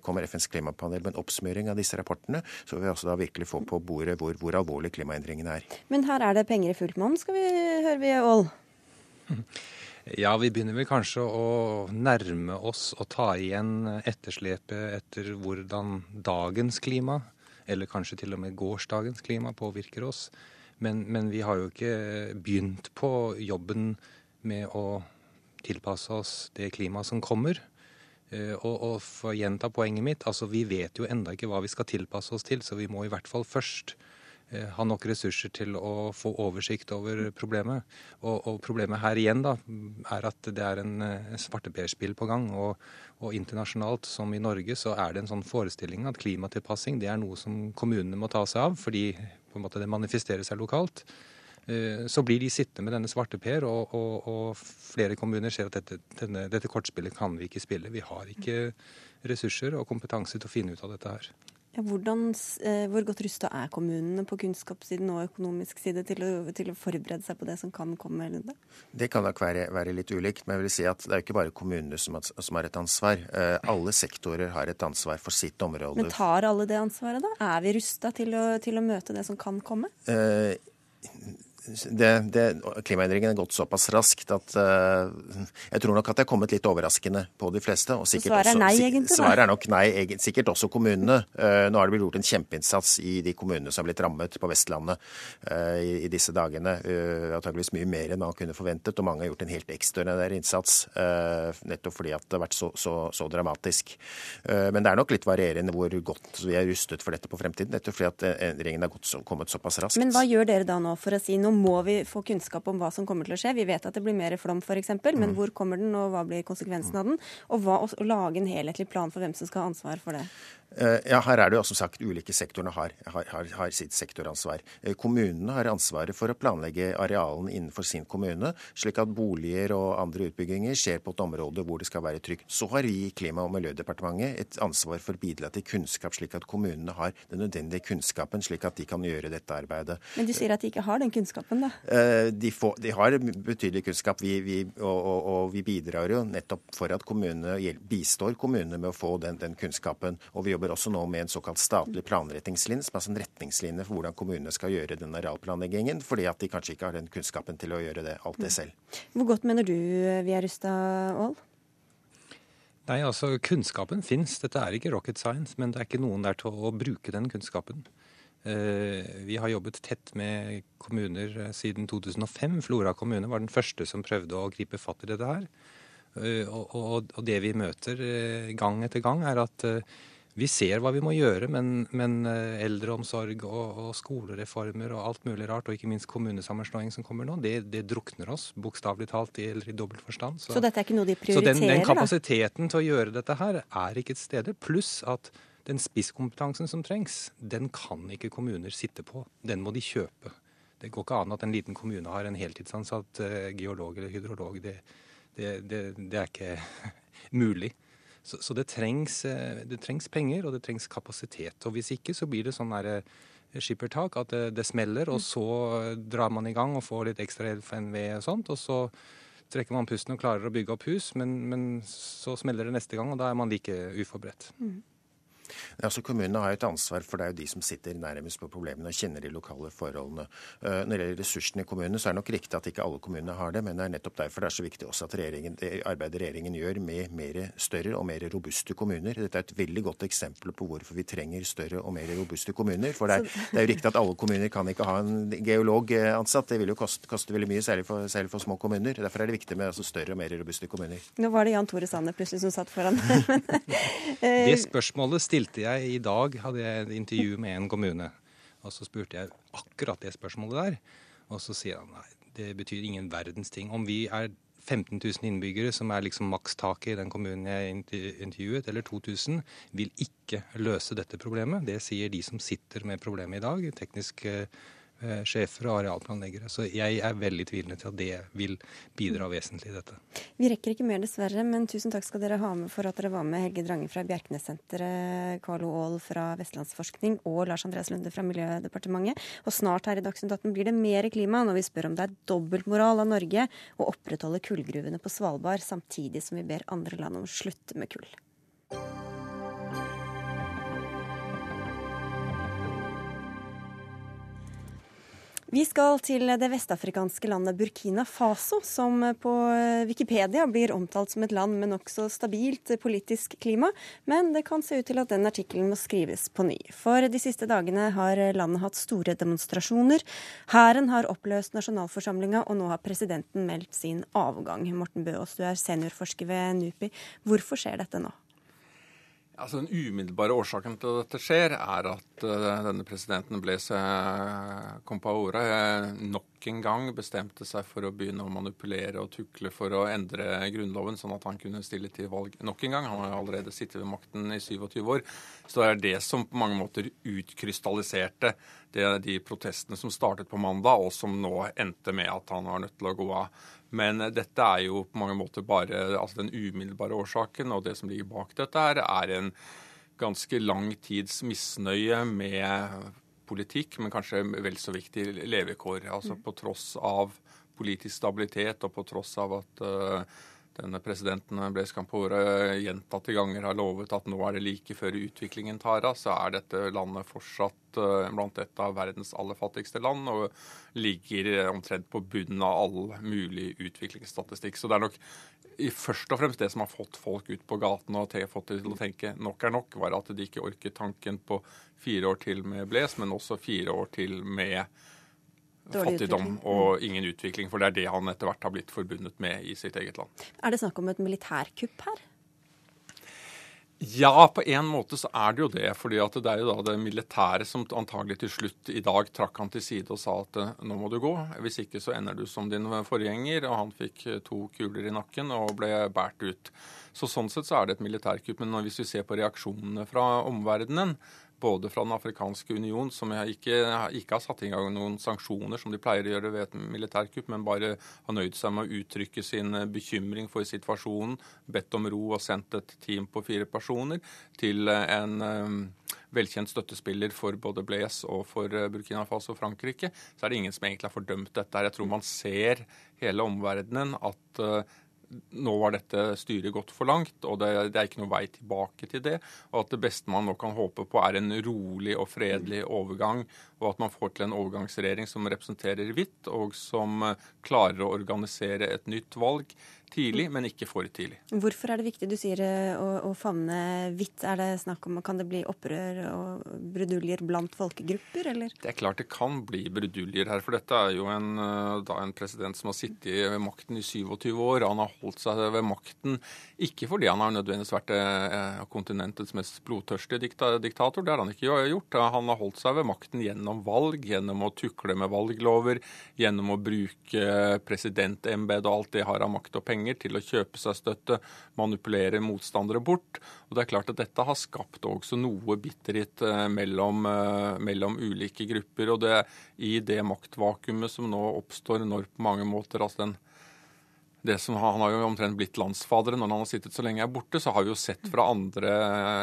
kommer FNs klimapanel med en oppsummering av disse rapportene, så vil vi også da virkelig få på bordet hvor, hvor alvorlig klimaendringene er. Men her er det penger i fullt monn, skal vi høre, vi, Aall? Ja, vi begynner vel kanskje å nærme oss å ta igjen etterslepet etter hvordan dagens klima, eller kanskje til og med gårsdagens klima, påvirker oss. Men, men vi har jo ikke begynt på jobben med å tilpasse oss det klimaet som kommer. Eh, og, og for å gjenta poenget mitt, altså vi vet jo enda ikke hva vi skal tilpasse oss til, så vi må i hvert fall først ha nok ressurser til å få oversikt over problemet. Og, og problemet her igjen da, er at det er en, en svarteperspill på gang. Og, og, internasjonalt, som i Norge, så er det en sånn forestilling at klimatilpassing det er noe som kommunene må ta seg av, fordi på en måte det manifesterer seg lokalt. Eh, så blir de sittende med denne svarteper, og, og, og flere kommuner ser at dette, denne, dette, kortspillet kan vi ikke spille. Vi har ikke ressurser og kompetanse til å finne ut av dette her. Ja, hvordan, eh, hvor godt rusta er kommunene på kunnskapssiden og økonomisk side til å, til å, forberede seg på det som kan komme? Lunde? det? kan nok være, være, litt ulikt, men jeg vil si at det er ikke bare kommunene som, som har et ansvar. Eh, alle sektorer har et ansvar for sitt område. Men tar alle det ansvaret, da? Er vi rusta til, til, å møte det som kan komme? Eh, det, det, klimaendringene har gått såpass raskt at uh, jeg tror nok at det er kommet litt overraskende på de fleste. Og svaret er nei, egentlig? Svaret er nok nei, sikkert også kommunene. Uh, nå har det blitt gjort en kjempeinnsats i de kommunene som har blitt rammet på Vestlandet uh, i, i, disse dagene. Uh, antakeligvis mye mer enn man kunne forventet, og mange har gjort en helt ekstraordinær innsats. nettopp fordi at det har vært så, så, så dramatisk. men det er nok litt varierende hvor godt vi er rustet for dette på fremtiden, nettopp fordi at endringene har så, kommet såpass raskt. Men hva gjør dere da nå for å si nå må vi få kunnskap om hva som kommer til å skje. Vi vet at det blir mer flom f.eks., men mm. hvor kommer den, og hva blir konsekvensen av den? Og hva, å lage en helhetlig plan for hvem som skal ha ansvar for det. Eh, ja, Her er det jo som sagt ulike sektorene har, har, har, sitt sektoransvar. Eh, kommunene har ansvaret for å planlegge arealene innenfor sin kommune, slik at boliger og andre utbygginger skjer på et område hvor det skal være trygt. Så har vi i Klima- og miljødepartementet et ansvar for å bidra til kunnskap, slik at kommunene har den nødvendige kunnskapen, slik at de kan gjøre dette arbeidet. Men du sier at de ikke har den kunnskapen, da? Eh, de, får, de har betydelig kunnskap, vi, vi, og, og, og, vi bidrar jo nettopp for at kommunene bistår kommunene med å få den, den kunnskapen. og vi jobber også nå med en såkalt statlig planretningslinje, som er en retningslinje for hvordan kommunene skal gjøre den arealplanleggingen, fordi at de kanskje ikke har den kunnskapen til å gjøre det alt det selv. Hvor godt mener du vi er rusta, Aall? Nei, altså Kunnskapen fins. Dette er ikke rocket science, men det er ikke noen der til å bruke den kunnskapen. Eh, vi har jobbet tett med kommuner eh, siden 2005. Flora kommune var den første som prøvde å gripe fatt i dette her. Eh, og det vi møter gang etter gang, er at vi ser hva vi må gjøre, men, men eh, eldreomsorg og, og, skolereformer og alt mulig rart, og ikke minst kommunesammenslåing som kommer nå, det, det drukner oss bokstavelig talt eller i dobbelt forstand. Så, så, dette er ikke noe de prioriterer? Så den, den kapasiteten da? til å gjøre dette her er ikke et sted. Pluss at den spisskompetansen som trengs, den kan ikke kommuner sitte på. Den må de kjøpe. Det går ikke an at en liten kommune har en heltidsansatt uh, geolog eller hydrolog. Det, det, det, det er ikke mulig. Så, så det, trengs, eh, det, trengs, penger, og det trengs kapasitet. Og hvis ikke, så blir det sånn derre eh, skippertak, at det, det, smeller, og så drar man i gang og får litt ekstra FNV og sånt, og så trekker man pusten og klarer å bygge opp hus, men, men så smeller det neste gang, og da er man like uforberedt. Mm. Altså, Kommunene har et ansvar, for det er jo de som sitter nærmest på problemene og kjenner de lokale forholdene. Eh, når det gjelder ressursene i kommunene, så er det nok riktig at ikke alle kommunene har det, men det er nettopp derfor det er så viktig også at regjeringen, det arbeidet regjeringen gjør med mer større og mer robuste kommuner. Dette er et veldig godt eksempel på hvorfor vi trenger større og mer robuste kommuner. For det er, det er jo riktig at alle kommuner kan ikke ha en geolog eh, ansatt. Det vil jo koste, koste veldig mye, særlig for, særlig for, små kommuner. Derfor er det viktig med altså, større og mer robuste kommuner. Nå var det Jan Tore Sanner plutselig som satt foran. det spørsmålet stilte jeg i dag, hadde jeg et intervju med en kommune. Og så spurte jeg akkurat det spørsmålet der. Og så sier han nei, det betyr ingen verdens ting. Om vi er 15 000 innbyggere, som er liksom makstaket i den kommunen jeg intervjuet, eller 2000, vil ikke løse dette problemet. Det sier de som sitter med problemet i dag. teknisk eh, sjefer og arealplanleggere. Så jeg er veldig tvilende til at det vil bidra vesentlig i dette. Vi rekker ikke mer, dessverre, men tusen takk skal dere ha med for at dere var med. Helge Drange fra Bjerknessenteret, Carlo Aall fra Vestlandsforskning og Lars Andreas Lunde fra Miljødepartementet. Og snart her i Dagsnytt 18 blir det mer klima når vi spør om det er dobbeltmoral av Norge å opprettholde kullgruvene på Svalbard, samtidig som vi ber andre land om å slutte med kull. Vi skal til det vestafrikanske landet Burkina Faso, som på Wikipedia blir omtalt som et land med nokså stabilt politisk klima, men det kan se ut til at den artikkelen må skrives på ny. For de siste dagene har landet hatt store demonstrasjoner. Hæren har oppløst nasjonalforsamlinga, og nå har presidenten meldt sin avgang. Morten Bøås, du er seniorforsker ved NUPI. Hvorfor skjer dette nå? Altså, Den umiddelbare årsaken til at dette skjer, er at uh, denne presidenten Blaise Compaore uh, en gang bestemte seg for å begynne å manipulere og tukle for å endre Grunnloven, sånn at han kunne stille til valg nok en gang. Han har allerede sittet ved makten i 27 år. Så det er det som på mange måter utkrystalliserte det, de protestene som startet på mandag, og som nå endte med at han var nødt til å gå av. Men dette er jo på mange måter bare altså den umiddelbare årsaken, og det som ligger bak dette, her, er en ganske lang tids misnøye med politikk, men kanskje vel så viktig levekår. Altså på tross av politisk stabilitet og på tross av at uh, denne presidenten Blaise Campore gjentatte ganger har lovet at nå er det like før utviklingen tar av, så er dette landet fortsatt eh, blant et av verdens aller fattigste land og ligger omtrent på bunnen av all mulig utviklingsstatistikk. Så det er nok først og fremst det som har fått folk ut på gaten og fått til å tenke nok er nok, var at de ikke orket tanken på fire år til med Blaise, men også fire år til med fattigdom og ingen utvikling. For det er det han etter hvert har blitt forbundet med i sitt eget land. Er det snakk om et militærkupp her? Ja, på en måte så er det jo det. fordi det er jo da det militære som antagelig til slutt i dag trakk han til side og sa at eh, nå må du gå. Hvis ikke så ender du som din forgjenger. Og han fikk eh, to kuler i nakken og ble båret ut. Så sånn sett så er det et militærkupp. Men hvis vi ser på reaksjonene fra omverdenen, både fra Den afrikanske union, som ikke, ikke, har satt i gang noen sanksjoner, som de pleier å gjøre ved et militærkupp, men bare har nøyd seg med å uttrykke sin eh, bekymring for situasjonen, bedt om ro og sendt et team på fire personer til eh, en um, velkjent støttespiller for både Blaise og for Burkina Faso og Frankrike, så er det ingen som egentlig har fordømt dette. her. Jeg tror man ser hele omverdenen at nå var dette styret gått for langt, og det, det, er ikke noe vei tilbake til det. Og at det beste man nå kan håpe på, er en rolig og fredelig overgang, og at man får til en overgangsregjering som representerer hvitt, og som klarer å organisere et nytt valg tidlig, men ikke for tidlig. Hvorfor er det viktig du sier eh, å, å favne hvitt? Er det snakk om, Kan det bli opprør og bruduljer blant folkegrupper, eller? Det er klart det kan bli bruduljer her. For dette er jo en, eh, da en president som har sittet ved makten i 27 år. Han har holdt seg ved makten ikke fordi han har nødvendigvis vært eh, kontinentets mest blodtørstige diktator, det har han ikke gjort. Han har holdt seg ved makten gjennom valg, gjennom å tukle med valglover, gjennom å bruke presidentembetet og alt det har av makt og penger penger til å kjøpe seg støtte, manipulere motstandere bort. Og det er klart at Dette har skapt også noe bitterhet eh, mellom, eh, mellom ulike grupper. og det I det maktvakuumet som nå oppstår når på mange måter altså den det som Han har jo omtrent blitt landsfaderen når han har sittet så lenge er borte. Så har vi jo sett fra andre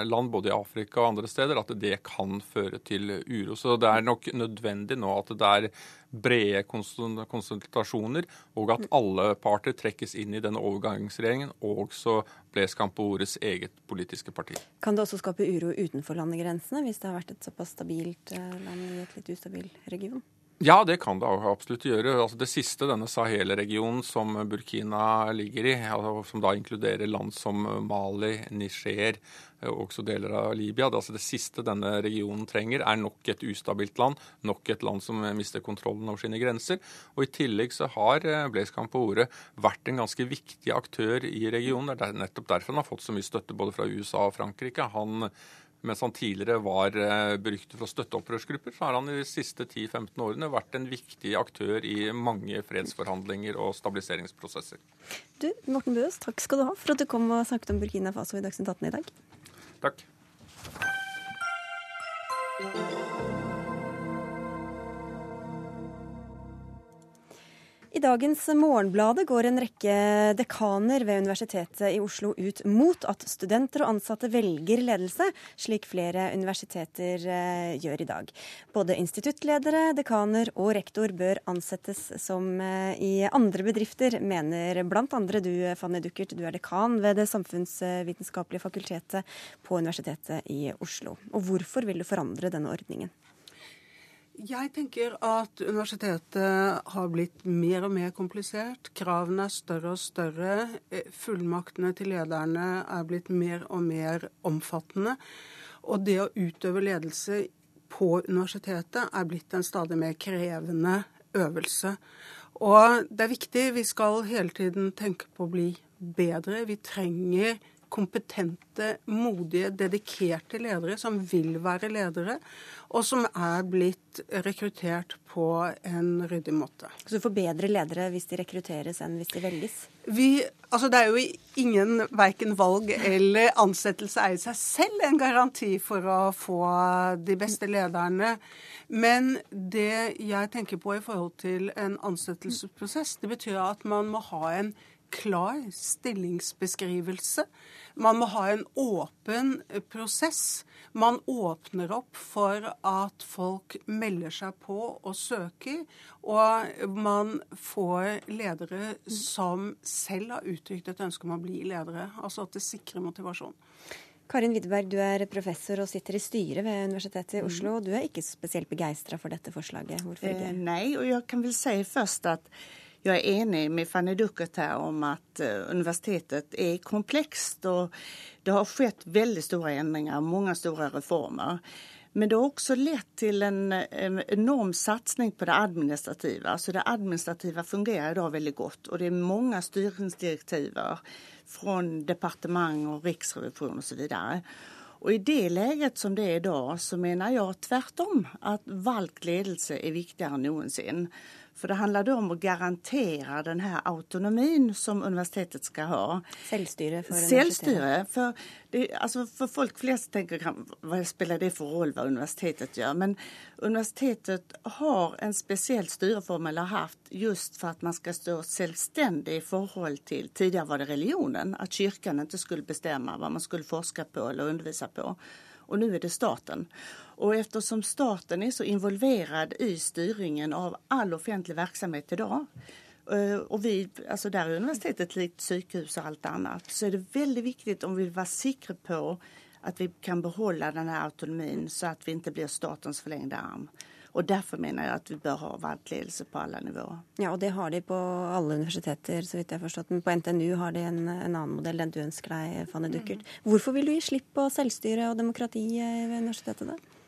land, både i Afrika og andre steder, at det kan føre til uro. Så det er nok nødvendig nå at det er brede konsultasjoner, og at alle parter trekkes inn i denne overgangsregjeringen, og også Blaise Campores eget politiske parti. Kan det også skape uro utenfor landegrensene, hvis det har vært et såpass stabilt eh, land i et litt ustabil region? Ja, det kan det absolutt gjøre. Altså det siste, denne Sahel-regionen som Burkina ligger i, altså som da inkluderer land som Mali, Niger og også deler av Libya. Det, altså det siste denne regionen trenger, er nok et ustabilt land, nok et land som mister kontrollen over sine grenser. Og I tillegg så har eh, Blaise Campaore vært en ganske viktig aktør i regionen. Det er nettopp derfor han har fått så mye støtte både fra USA og Frankrike. Han mens han tidligere var brukt for å støtte opprørsgrupper, så har han i de siste 10-15 årene vært en viktig aktør i mange fredsforhandlinger og stabiliseringsprosesser. Du, Morten Bøes, takk skal du ha for at du kom og snakket om Burkina Faso i Dagsnytt 18 i dag. Takk. I dagens Morgenbladet går en rekke dekaner ved Universitetet i Oslo ut mot at studenter og ansatte velger ledelse, slik flere universiteter eh, gjør i dag. Både instituttledere, dekaner og rektor bør ansettes som eh, i andre bedrifter, mener andre du, Fanny Duckert. Du er dekan ved Det samfunnsvitenskapelige fakultetet på Universitetet i Oslo. Og hvorfor vil du forandre denne ordningen? Jeg tenker at universitetet har blitt mer og mer komplisert. Kravene er større og større. Eh, fullmaktene til lederne er blitt mer og mer omfattende. Og det å utøve ledelse på universitetet er blitt en stadig mer krevende øvelse. Og det er viktig. Vi skal hele tiden tenke på å bli bedre. Vi trenger kompetente, modige, dedikerte ledere som vil være ledere, og som er blitt rekruttert på en ryddig måte. Så du får bedre ledere hvis de rekrutteres enn hvis de velges? Vi, altså det er jo ingen verken valg eller ansettelse er i seg selv en garanti for å få de beste lederne. Men det jeg tenker på i forhold til en ansettelsesprosess, det betyr at man må ha en klar stillingsbeskrivelse. Man må ha en åpen prosess. Man åpner opp for at folk melder seg på og søker. Og man får ledere som selv har uttrykt et ønske om å bli ledere. Altså at det sikrer motivasjon. Karin Widerberg, du er professor og sitter i styret ved Universitetet i Oslo. Du er ikke spesielt begeistra for dette forslaget. Hvorfor ikke? Eh, nei, og jeg kan vel si først at jeg er enig med Fanny Duckert her om at eh, universitetet er komplekst. og Det har skjedd veldig store endringer, mange store reformer. Men det har også lett til en enorm satsing på det administrative. Så det administrative fungerer i dag veldig godt. Og det er mange styringsdirektiver fra departement og riksrevisjon osv. Og I det leget som det er i dag, så mener jeg tvert om at valgt ledelse er viktigere noensinne. For det handler da om å garantere denne autonomien som universitetet skal ha. Selvstyre for Selvstyre. For, det, altså for folk flest tenker hva spiller det for rolle hva universitetet gjør. Men universitetet har en spesiell styreform eller hatt just for at man skal stå selvstendig i forhold til Tidligere var det religionen. At kirken ikke skulle bestemme hva man skulle forske på eller undervise på. Og nå er det staten. Og eftersom staten er så involverad i styringen av all offentlig virksomhet i dag, eh, og vi, altså der er universitetet likt sykehus og alt annet, så er det veldig viktig om vi vil være sikre på at vi kan beholde denne autonomien, så at vi ikke blir statens forlengde arm. Og Derfor mener jeg at vi bør ha valgt ledelse på alle nivåer. Ja, og det har de på alle universiteter, så vidt jeg har forstått. Men på NTNU har de en, en annen modell, den du ønsker deg, Fanny Duckert. Mm. Hvorfor vil du gi slipp på selvstyre og demokrati ved universitetet, da?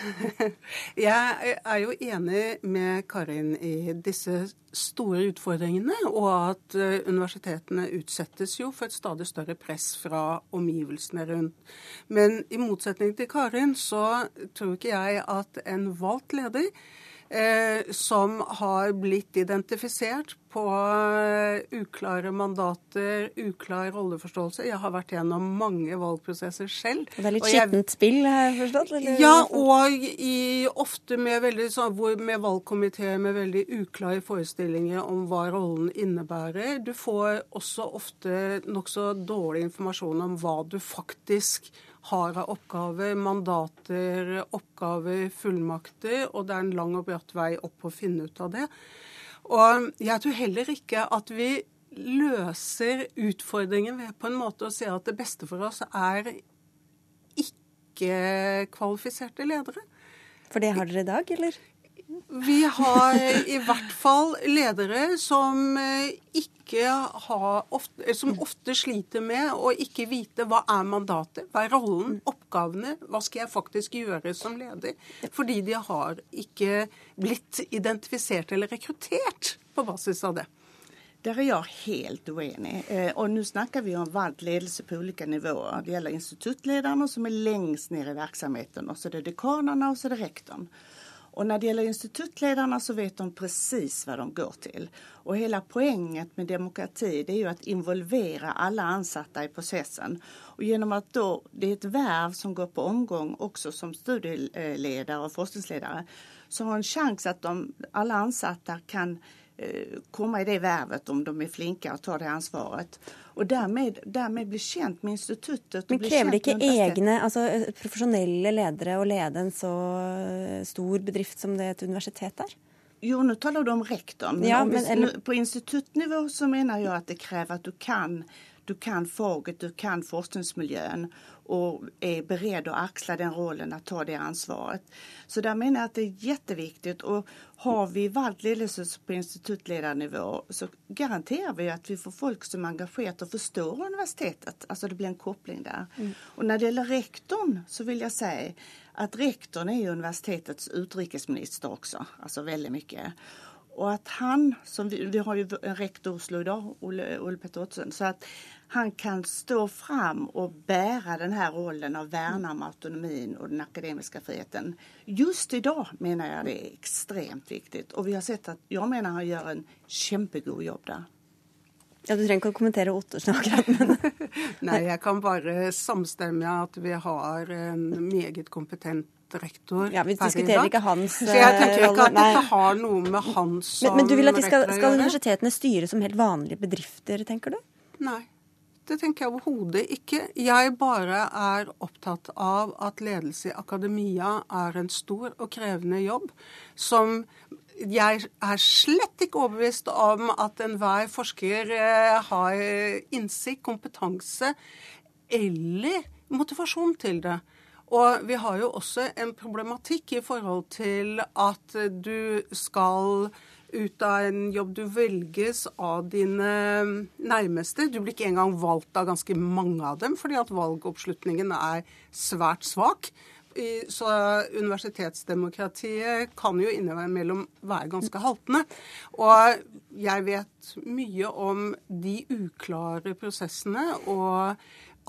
Jeg er jo enig med Karin i disse store utfordringene, og at eh, universitetene utsettes jo for et stadig større press fra omgivelsene rundt. Men i motsetning til Karin så tror ikke jeg at en valgt leder som har blitt identifisert på eh, uklare mandater, uklar rolleforståelse. Jeg har vært gjennom mange valgprosesser selv. Og det er litt skittent spill, har jeg forstått? Eller? Ja, og i, ofte med, veldig, med valgkomiteer med veldig uklare forestillinger om hva rollen innebærer. Du får også ofte nokså dårlig informasjon om hva du faktisk har av oppgaver, mandater, oppgaver, fullmakter, og det er en lang og bratt vei opp å finne ut av det. Og jeg tror heller ikke at vi løser utfordringen ved på en måte å si at det beste for oss er ikke-kvalifiserte ledere. For det har dere i dag, eller? Vi har i hvert fall ledere som eh, ikke har ofte, som ofte sliter med å ikke vite hva er mandatet, hva er rollen, oppgavene, hva skal jeg faktisk gjøre som leder? Fordi de har ikke blitt identifisert eller rekruttert på basis av det. Der er jeg helt uenig. Eh, og nå snakker vi om valgt ledelse på ulike nivåer. Det gjelder instituttlederne, som er lengst ned i virksomheten. Og så er det dekanene, og så er det rektoren. Og når det gjelder institutledarna så vet de precis hva de går til. Og hele poenget med demokrati det er jo att involvera alle ansatte i processen. Og gjennom at då, det er et verv som går på omgång også som studieledare og forskningsledare, så har en chans at de, alle ansatte kan Eh, komme i det vervet om de er flinke og tar det ansvaret. Og dermed, dermed bli kjent med instituttet. Men krever det ikke egne, altså profesjonelle ledere å lede en så eh, stor bedrift som det et universitet er? Jo, nå taler du om rektor, Men, ja, men eller... på instituttnivå så mener jeg at det krever at du kan du kan faget, du kan forskningsmiljön och är beredd att axla den rollen att ta det ansvaret. Så där menar jag att det är jätteviktigt och har vi valgt ledelse på instituttledernivå så garanterar vi att vi får folk som engagerat och förstår universitetet. Alltså det blir en koppling där. Mm. Och när det gäller rektorn så vill jag säga att rektorn är universitetets utrikesminister också, alltså väldigt mycket. Och att han, som vi, vi har ju en rektor Oslo idag, Olle, Olle Petter Ottesen, så att han kan stå fram och bära den här rollen av värna om autonomin och den akademiska friheten. Just idag menar jag det är extremt viktigt och vi har sett att jag menar han gör en kjempegod jobb där. Ja, Du trenger ikke å kommentere Ottersen akkurat, men Nei, jeg kan bare samstemme at vi har en meget kompetent rektor. Ja, Vi diskuterer ikke hans. Så jeg tenker ikke at dette har noe med han som men, men du vil at de skal, skal universitetene styre som helt vanlige bedrifter, tenker du? Nei. Det tenker jeg overhodet ikke. Jeg bare er opptatt av at ledelse i akademia er en stor og krevende jobb som jeg er slett ikke overbevist om at enhver forsker eh, har innsikt, kompetanse eller motivasjon til det. Og vi har jo også en problematikk i forhold til at du skal ut av en jobb du velges av dine nærmeste. Du blir ikke engang valgt av ganske mange av dem, fordi at valgoppslutningen er svært svak. Så universitetsdemokratiet kan jo innimellom være ganske haltende. Og jeg vet mye om de uklare prosessene. og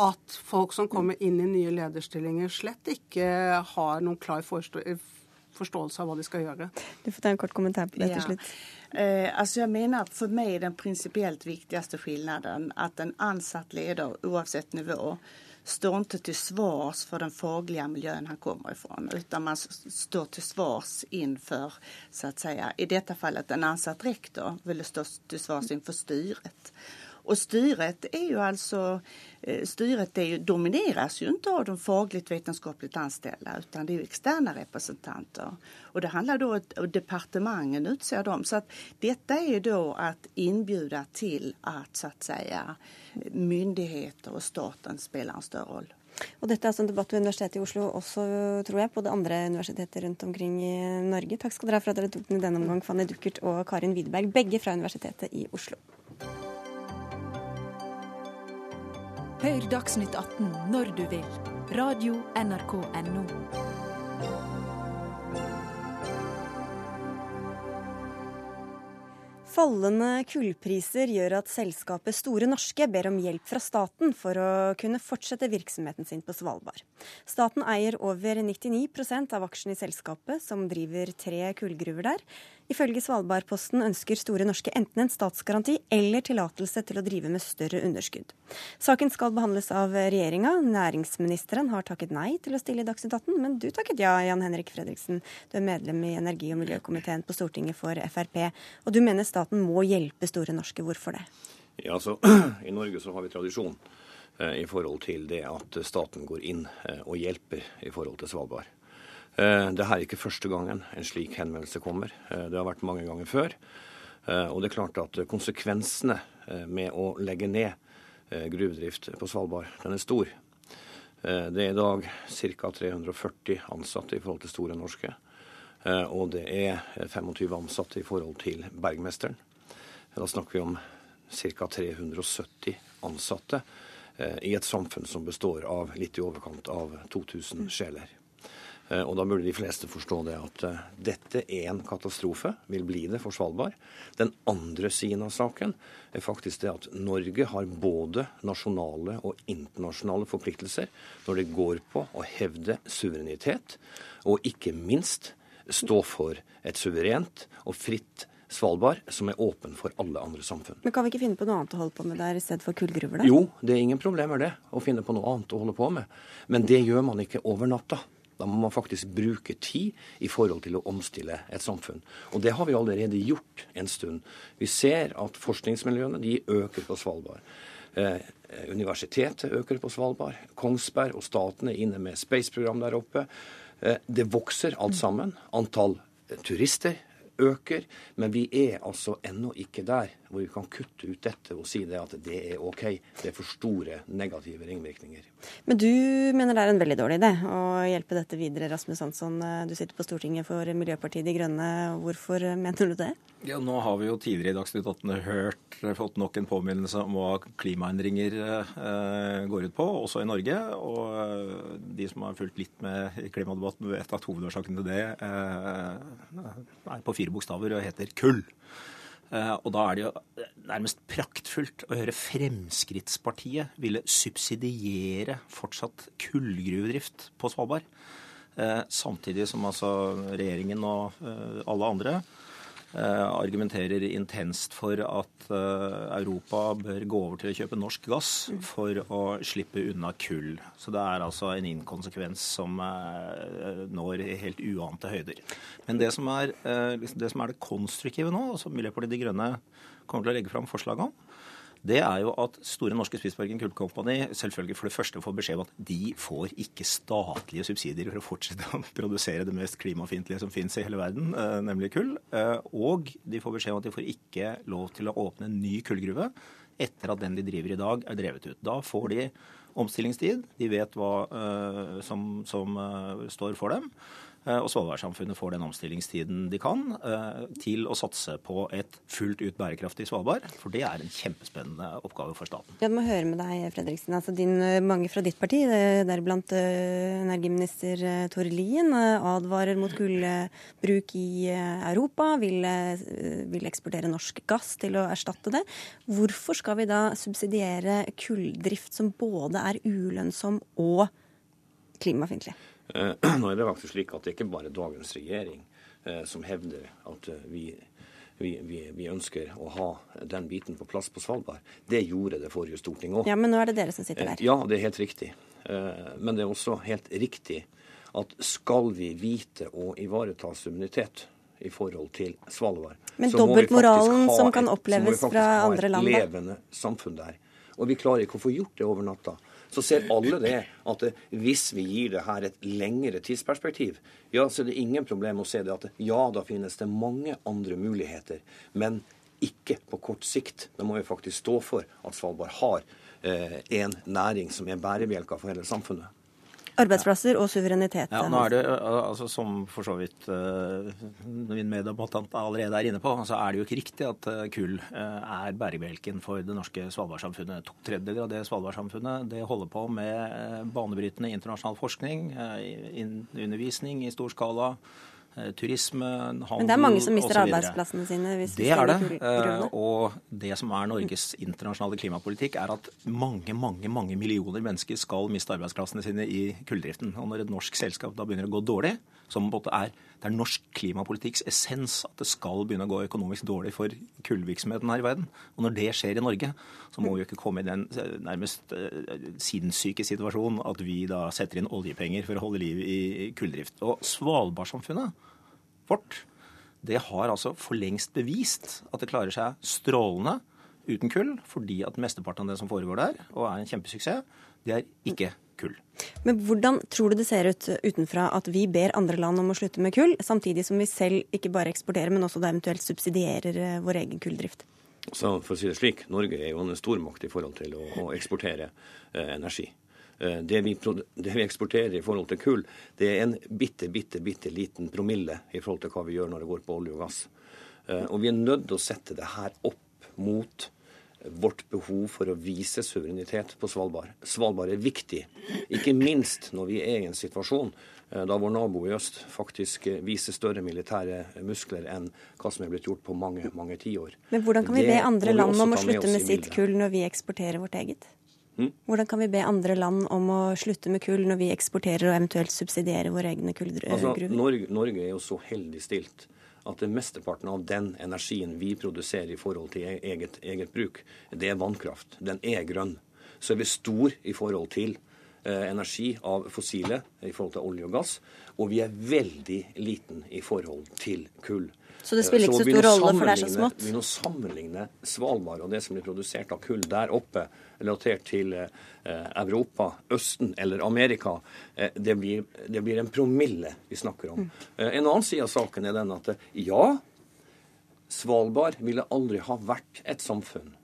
at folk som kommer inn i nye lederstillinger, slett ikke har noen klar forståelse av hva de skal gjøre. Du får ta en kort kommentar på det til slutt. Eh, altså jeg mener For meg er den prinsipielt viktigste forskjellen at en ansatt leder, uansett nivå, står ikke til svars for den faglige miljøen han kommer ifra, utan man står til svars innenfor, så att säga, i dette fallet en ansatt rektor ville stå til svars innenfor styret. Och styret är ju alltså, eh, styret domineras ju inte av de fagligt vetenskapligt anställda utan det är ju externa representanter. Och det handlar då om departementen utser dem. Så att detta är ju då att inbjuda till att så att säga myndigheter och staten spelar en større roll. Og dette er altså en debatt ved Universitetet i Oslo også, tror jeg, på det andre universitetet rundt omkring i Norge. Takk skal dere ha for at dere tok den i denne omgang, Fanny Duckert og Karin Widerberg, begge fra Universitetet i Oslo. Hør Dagsnytt 18 når du vil. Radio NRK Radio.nrk.no. Fallende kullpriser gjør at selskapet Store Norske ber om hjelp fra staten for å kunne fortsette virksomheten sin på Svalbard. Staten eier over 99% av aksjene i selskapet, som driver tre kullgruver der. Ifølge Svalbardposten ønsker Store Norske enten en statsgaranti eller tillatelse til å drive med større underskudd. Saken skal behandles av regjeringa. Næringsministeren har takket nei til å stille i Dagsnytt 18, men du takket ja, Jan Henrik Fredriksen. Du er medlem i energi- og miljøkomiteen på Stortinget for Frp. Og du mener staten må hjelpe Store Norske. Hvorfor det? Ja, altså, I Norge så har vi tradisjon eh, i forhold til det at staten går inn eh, og hjelper i forhold til Svalbard. Eh, det er ikke første gangen en slik henvendelse kommer. Eh, det har vært mange ganger før. Eh, og det er klart at konsekvensene med å legge ned gruvedrift på Svalbard, den er stor. Det er i dag ca. 340 ansatte i forhold til Store Norske. Og det er 25 ansatte i forhold til Bergmesteren. Da snakker vi om ca. 370 ansatte i et samfunn som består av litt i overkant av 2000 sjeler. Eh, og da burde de fleste forstå det at eh, dette er en katastrofe, vil bli det for Svalbard. Den andre siden av saken er faktisk det at Norge har både nasjonale og internasjonale forpliktelser når det går på å hevde suverenitet, og ikke minst stå for et suverent og fritt Svalbard, som er åpen for alle andre samfunn. Men Kan vi ikke finne på noe annet å holde på med der i stedet for kullgruver? da? Jo, det er ingen problemer det, å finne på noe annet å holde på med. Men det gjør man ikke over natta. Da må man faktisk bruke tid i forhold til å omstille et samfunn. Og det har vi allerede gjort en stund. Vi ser at forskningsmiljøene de øker på Svalbard. Eh, universitetet øker på Svalbard. Kongsberg og staten er inne med space-program der oppe. Eh, det vokser alt sammen. Antall turister øker, men vi er altså ennå ikke der hvor vi kan kutte ut dette og si det at det er OK. Det er for store negative ringvirkninger. Men du mener det er en veldig dårlig idé å hjelpe dette videre, Rasmus Hansson. Du sitter på Stortinget for Miljøpartiet De Grønne. Hvorfor mener du det? Ja, Nå har vi jo tidligere i Dagsnytt 18 hørt, fått nok en påminnelse om hva klimaendringer eh, går ut på, også i Norge. Og eh, de som har fulgt litt med i klimadebatten, vet at hovedårsaken til det eh, er på fire bokstaver og heter kull. Eh, og da er det jo nærmest praktfullt å høre Fremskrittspartiet ville subsidiere fortsatt kullgruvedrift på Svalbard. Eh, samtidig som altså regjeringen og eh, alle andre Eh, argumenterer intenst for at eh, Europa bør gå over til å kjøpe norsk gass for å slippe unna kull. Så det er altså en inkonsekvens som eh, når helt uante høyder. Men det som er det, som er det konstruktive nå, og som Miljøpartiet De Grønne kommer til å legge fram forslag om, det er jo at Store Norske Spitsbergen Kull Company selvfølgelig for det første får beskjed om at de får ikke statlige subsidier for å fortsette å produsere det mest klimafiendtlige som finnes i hele verden, eh, nemlig kull. Eh, og de får beskjed om at de får ikke lov til å åpne en ny kullgruve etter at den de driver i dag, er drevet ut. Da får de omstillingstid. De vet hva uh, som, som står for dem. Eh, og Svalbardsamfunnet får den omstillingstiden de kan eh, til å satse på et fullt ut bærekraftig Svalbard. For det er en kjempespennende oppgave for staten. Ja, må høre med deg, Fredriksen. Altså, din, eh, mange fra ditt parti, deriblant energiminister Tore Lien, advarer mot kullbruk i Europa. Vil, vil eksportere norsk gass til å erstatte det. Hvorfor skal vi da subsidiere kulldrift som både er ulønnsom og klimafiendtlig? Eh, nå er det faktisk slik at det ikke bare er dagens regjering eh, som hevder at eh, vi, vi, vi, vi, ønsker å ha den biten på plass på Svalbard. Det gjorde det forrige storting òg. Ja, men nå er det dere som sitter der. Ja, det er helt riktig. Men det er også helt riktig at skal vi vite å ivareta suverenitet i forhold til Svalbard Men så må vi oppleves fra andre land? Så må vi faktisk ha et levende samfunn der. Og vi klarer ikke å få gjort det over natta så ser alle det at hvis vi gir det her et lengre tidsperspektiv, ja, så er det ingen problem å se det at ja, da finnes det mange andre muligheter. Men ikke på kort sikt. Da må vi faktisk stå for at Svalbard har eh, en næring som er bærebjelka for hele samfunnet. Arbeidsplasser og suverenitet. Ja, nå er det, altså, Som for så vidt uh, min meddebattant allerede er inne på, så er det jo ikke riktig at uh, kull uh, er bærebjelken for det norske Svalbardsamfunnet. To tredjedeler av det Svalbardsamfunnet det holder på med banebrytende internasjonal forskning, undervisning i stor skala Eh, turisme, handel Men det er mange som mister arbeidsplassene sine? hvis Det er det. Eh, og det som er Norges internasjonale klimapolitikk, er at mange mange, mange millioner mennesker skal miste arbeidsplassene sine i kulldriften. Og når et norsk selskap da begynner å gå dårlig, som er, det er norsk klimapolitikks essens at det skal begynne å gå økonomisk dårlig for kullvirksomheten her i verden. Og når det skjer i Norge, så må vi jo ikke komme i den eh, nærmest sinnssyke situasjonen at vi da setter inn oljepenger for å holde liv i kulldrift. Og Svalbardsamfunnet vårt, det har altså for lengst bevist at det klarer seg strålende uten kull, fordi at mesteparten av det som foregår der, og er en kjempesuksess, det er ikke kull. Men hvordan tror du det ser ut utenfra at vi ber andre land om å slutte med kull, samtidig som vi selv ikke bare eksporterer, men også da eventuelt subsidierer eh, vår egen kulldrift? Så for å si det slik, Norge er jo en stormakt i forhold til å, å eksportere eh, energi. Eh, det vi, det vi, eksporterer i forhold til kull, det er en bitte, bitte, bitte liten promille i forhold til hva vi gjør når det går på olje og gass. Eh, og vi er nødt til å sette det her opp mot vårt behov for å vise suverenitet på Svalbard. Svalbard er viktig, ikke minst når vi er i en situasjon eh, da vår nabo i øst faktisk viser større militære muskler enn hva som er blitt gjort på mange mange tiår. Men hvordan kan vi be andre land om å slutte med sitt kull når vi eksporterer vårt eget? Hmm? Hvordan kan vi be andre land om å slutte med kull når vi eksporterer og eventuelt subsidierer våre egne kullgruver? Altså, Norge, Norge, er jo så heldig stilt at det mesteparten av den energien vi produserer i forhold til eget, eget bruk, det er vannkraft. Den er grønn. Så er vi stor i forhold til eh, energi av fossile, i forhold til olje og gass. Og vi er veldig liten i forhold til kull. Så det spiller ikke så, stor rolle, for det er så smått? Vi å sammenligne Svalbard og det som blir produsert av kull der oppe, relatert til eh, Europa, Østen eller Amerika, eh, det, blir, det, blir, en promille vi snakker om. Mm. Eh, en annen side av saken er den at ja, Svalbard ville aldri ha vært et samfunn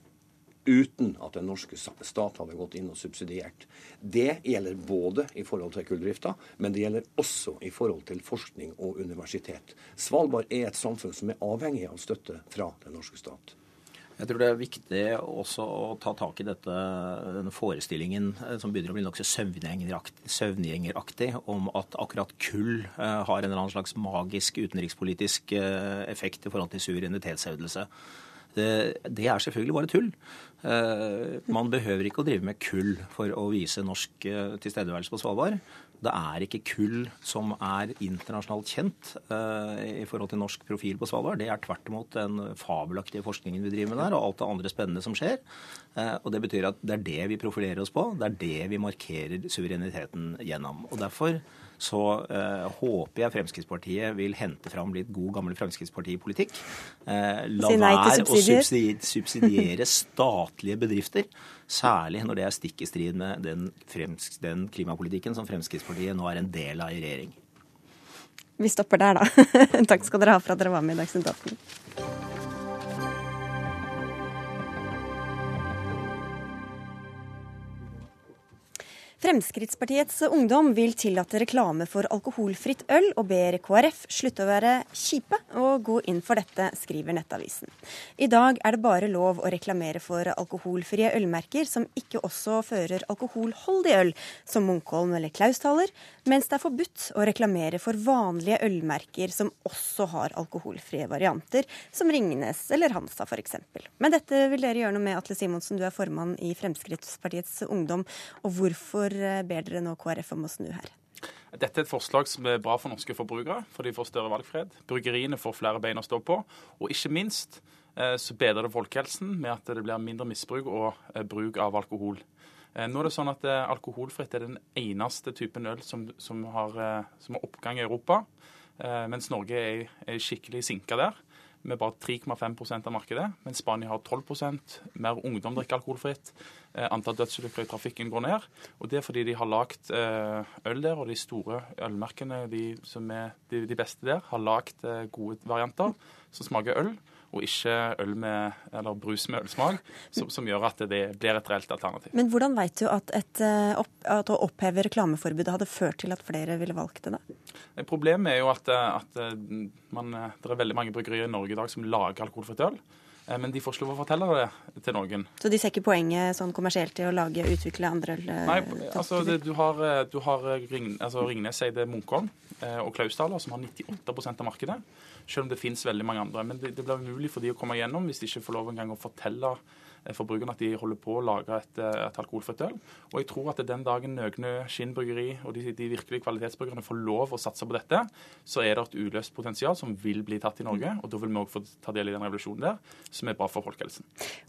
uten at den norske stat hadde gått inn og subsidiert. Det gjelder både i forhold til kulldrifta, men det gjelder også i forhold til forskning og universitet. Svalbard er et samfunn som er avhengig av støtte fra den norske stat. Jeg tror det er viktig også å ta tak i dette, denne forestillingen eh, som begynner å bli nokså søvngjengeraktig, om at akkurat kull eh, har en eller annen slags magisk utenrikspolitisk eh, effekt i forhold til suverenitetshevdelse. Det, det, er selvfølgelig bare tull. Man behøver ikke å drive med kull for å vise norsk tilstedeværelse på Svalbard. Det er ikke kull som er internasjonalt kjent uh, i forhold til norsk profil på Svalbard. Det er tvert imot den fabelaktige forskningen vi driver med der, og alt det andre spennende som skjer. Og Det betyr at det er det vi profilerer oss på. Det er det vi markerer suvereniteten gjennom. Og Derfor så eh, håper jeg Fremskrittspartiet vil hente fram litt god, gammel Fremskrittspartipolitikk. Eh, la være å subsidiere statlige bedrifter. Særlig når det er stikk i strid med den, frems, den klimapolitikken som Fremskrittspartiet nå er en del av i regjering. Vi stopper der, da. Takk skal dere ha for at dere var med i Dagsnytt 18. Fremskrittspartiets ungdom vil tillate reklame for alkoholfritt øl, og ber KrF slutte å være kjipe og gå inn for dette, skriver Nettavisen. I dag er det bare lov å reklamere for alkoholfrie ølmerker som ikke også fører alkoholholdig øl, som Munkholm eller Klausthaler, mens det er forbudt å reklamere for vanlige ølmerker som også har alkoholfrie varianter, som Ringnes eller Hansa f.eks. Men dette vil dere gjøre noe med, Atle Simonsen, du er formann i Fremskrittspartiets Ungdom. Og hvorfor Hvorfor eh, ber dere nå KrF om å snu her? Dette er et forslag som er bra for norske forbrukere, for de får større valgfrihet. Bryggeriene får flere bein å stå på. Og ikke minst eh, så bedrer det folkehelsen med at det blir mindre misbruk og eh, bruk av alkohol. Nå er det sånn at Alkoholfritt er den eneste typen øl som, som, har, som har, oppgang i Europa, mens Norge er, er skikkelig sinka der med bare 3,5% av markedet, mens Spania har 12 Mer ungdom drikker alkoholfritt. Eh, antall dødsulykker i trafikken går ned. Og Det er fordi de har lagd eh, øl der, og de store ølmerkene de som er de, beste der, har lagd eh, gode varianter som smaker øl og ikke øl med, eller brus med ølsmak, som, som, gjør at det blir et reelt alternativ. Men hvordan vet du at, et, eh, at å oppheve reklameforbudet hadde ført til at flere ville valgt det? da? Problemet er jo at, eh, at eh, man, det er veldig mange bryggerier i Norge i dag som lager alkoholfritt øl. Men de får ikke lov å fortelle det til noen. Så de ser ikke poenget sånn kommersielt i å lage, utvikle andre øl? Nei, altså det, du har, du har Ring, altså Ringnes Eide Munkholm og Klausdaler, som har 98% av markedet. Selv om det finnes veldig mange andre. Men det, det blir umulig for de å komme gjennom hvis de ikke får lov engang å fortelle eh, forbrukerne at de holder på å lage et, eh, et alkoholfritt øl. Og jeg tror at den dagen Nøgne Skinn bryggeri og de, de virkelige kvalitetsbryggerne får lov å satse på dette, så er det et uløst potensial som vil bli tatt i Norge. Og da vil vi òg få ta del i den revolusjonen der, som er bra for folkehelsen.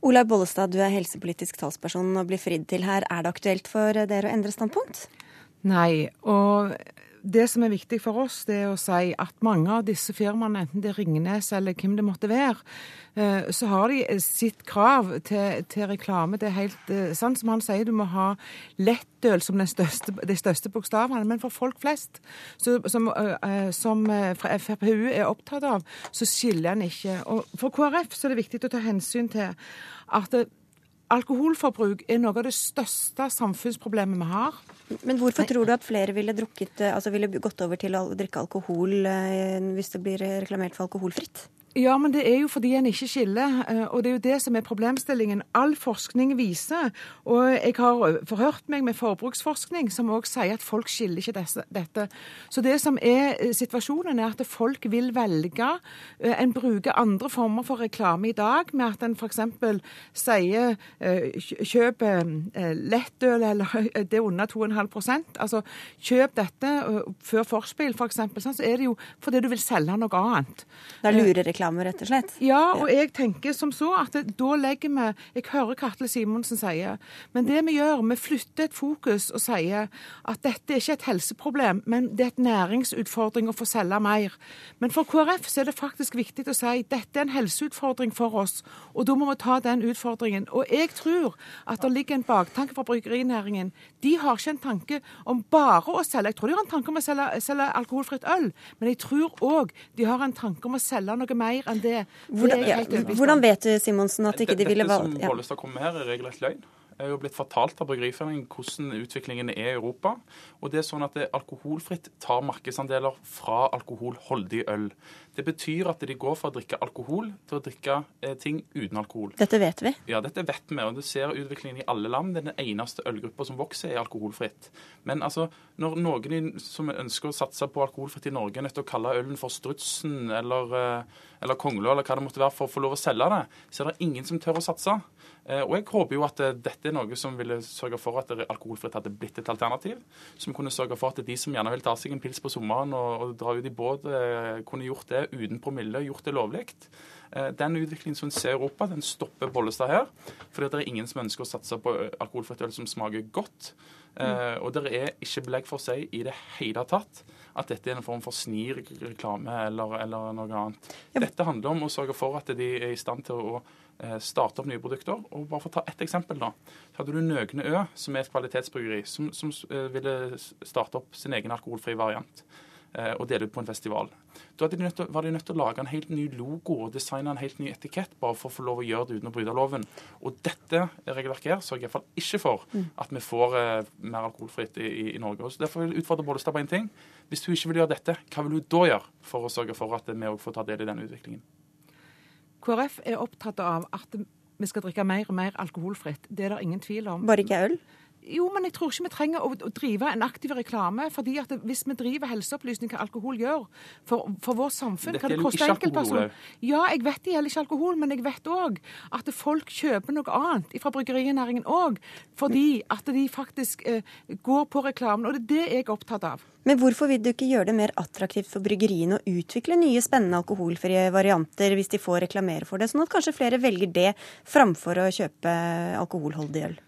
Olaug Bollestad, du er helsepolitisk talsperson og blir fridd til her. Er det aktuelt for dere å endre standpunkt? Nei. og det som er viktig for oss, det er å si at mange av disse firmaene, enten det er Ringnes eller hvem det måtte være, eh, så har de sitt krav til, til reklame. Det er helt eh, sant som han sier, du må ha lettøl som største, de største bokstavene. Men for folk flest, så, som, eh, som FrPU er opptatt av, så skiller en ikke. Og for KrF så er det viktig å ta hensyn til at det, alkoholforbruk er noe av det største samfunnsproblemet vi har. Men hvorfor tror du at flere ville, drukket, altså ville gått over til å drikke alkohol eh, hvis det blir reklamert for alkoholfritt? Ja, men det er jo fordi en ikke skiller, eh, og det er jo det som er problemstillingen. All forskning viser, og jeg har forhørt meg med forbruksforskning som òg sier at folk skiller ikke desse, dette. Så det som er eh, situasjonen, er at folk vil velge. Eh, en bruker andre former for reklame i dag, med at en f.eks. sier kjøp lettøl eller det er under 2,5 Altså kjøp dette før forspill, f.eks. For eksempel, så er det jo fordi du vil selge noe annet. Da lurer reklame reklame, rett og slett. Ja, og jeg tenker som så at det, da legger vi Jeg hører Katle Simonsen sier, men det vi gjør, vi flytter et fokus og sier at dette er ikke et helseproblem, men det er et næringsutfordring å få selge mer. Men for KrF så er det faktisk viktig å si dette er en helseutfordring for oss, og da må vi ta den utfordringen. Og jeg tror at det ligger en baktanke fra bryggerinæringen. De har ikke en tanke om bare å selge Jeg tror de har en tanke om å selge, selge alkoholfritt øl, men jeg tror òg de har en tanke om å selge noe mer mer enn det. Hvordan, ja, hvordan vet du Simonsen, at ikke de ville valgt Dette som Bollestad kom med her, er regelrett løgn er jo blitt fortalt av Bryggeriforeningen hvordan utviklingen er i Europa. Og det er sånn at det alkoholfritt tar markedsandeler fra alkoholholdig øl. Det betyr at de går fra å drikke alkohol til å drikke eh, ting uten alkohol. Dette vet vi? Ja, dette vet vi. Og du ser utviklingen i alle land. Det er den eneste ølgruppa som vokser, er alkoholfritt. Men altså, når noen som ønsker å satse på alkoholfritt i Norge, er nødt til å kalle ølen for Strutsen eller, eh, eller Konglo eller hva det måtte være for å få lov å selge det, så er det ingen som tør å satse. Eh, og jeg håper jo at eh, dette er noe som ville sørge for at alkoholfritt hadde blitt et alternativ. Som kunne sørge for at de som gjerne vil ta seg en pils på sommeren og, og dra ut i båt, eh, kunne gjort det uten promille, gjort det lovlig. Den utviklingen som en ser i Europa, den stopper Bollestad her. Fordi det er ingen som ønsker å satse på alkoholfritt øl som smaker godt. Mm. Og det er ikke belegg for å si i det hele tatt at dette er en form for snirreklame eller, eller noe annet. Dette handler om å sørge for at de er i stand til å starte opp nye produkter. Og bare for å ta ett eksempel, da. Så hadde du Nøgne Ø, som er et kvalitetsbryggeri, som, som uh, ville starte opp sin egen alkoholfri variant uh, og dele ut på en festival. Da de til, var de nødt til å lage en helt ny logo og designe en helt ny etikett bare for å få lov å gjøre det uten å bryte loven. Og dette regelverket her sørger iallfall ikke for mm. at vi får eh, mer alkoholfritt i, i, i, Norge. Så Derfor vil jeg utfordre Bollestad på én ting. Hvis hun ikke vil gjøre dette, hva vil hun da gjøre for å sørge for at vi òg får ta del i denne utviklingen? KrF er opptatt av at vi skal drikke mer og mer alkoholfritt. Det er det ingen tvil om. Bare ikke øl? Jo, men jeg tror ikke vi trenger å, å drive en aktiv reklame. fordi at Hvis vi driver helseopplysning hva alkohol gjør for, for vårt samfunn Dette gjelder ikke alkohol. Ja, jeg vet det gjelder ikke alkohol, men jeg vet òg at folk kjøper noe annet fra bryggerinæringen òg. Fordi at de faktisk eh, går på reklamen. Og det er det jeg er opptatt av. Men hvorfor vil du ikke gjøre det mer attraktivt for bryggeriene å utvikle nye, spennende alkoholfrie varianter hvis de får reklamere for det, sånn at kanskje flere velger det framfor å kjøpe alkoholholdig øl?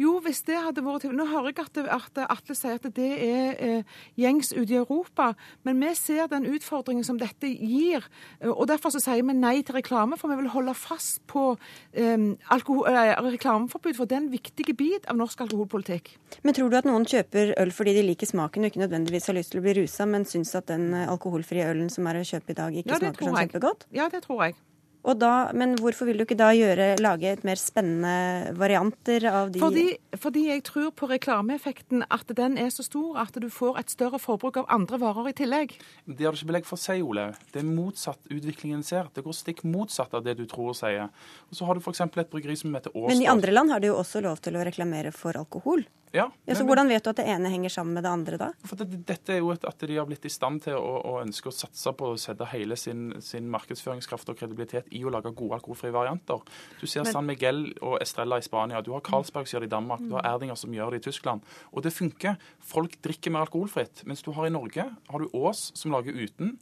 Jo, hvis det hadde vært Nå hører jeg at, at Atle sier at det er eh, gjengs ute i Europa, men vi ser den utfordringen som dette gir. og Derfor så sier vi nei til reklame, for vi vil holde fast på eh, eh, reklameforbud. For det er en viktig bit av norsk alkoholpolitikk. Men tror du at noen kjøper øl fordi de liker smaken og ikke nødvendigvis har lyst til å bli rusa, men syns at den alkoholfrie ølen som er å kjøpe i dag, ikke ja, smaker sånn kjempegodt? Ja, det tror jeg. Da, men hvorfor vil du ikke da gjøre, lage et mer spennende varianter av de fordi, fordi, jeg tror på reklameeffekten at den er så stor at du får et større forbruk av andre varer i tillegg. Det har du ikke belegg for å si, Ole. Det er motsatt utviklingen ser. Det går stikk motsatt av det du tror og sier. Og så har du f.eks. et bryggeri som heter Åsdal. Men i andre land har de jo også lov til å reklamere for alkohol. Ja, ja, så Hvordan vet du at det ene henger sammen med det andre da? For det, Dette er jo at de har blitt i stand til å, å ønske å satse på å sette hele sin, sin, markedsføringskraft og kredibilitet i å lage gode alkoholfrie varianter. Du ser Men, San Miguel og Estrella i Spania. Du har Carlsberg som gjør det i Danmark. Du har mm. Erdinger som gjør det i Tyskland. Og det funker. Folk drikker mer alkoholfritt. Mens du har i Norge har du Ås som lager uten.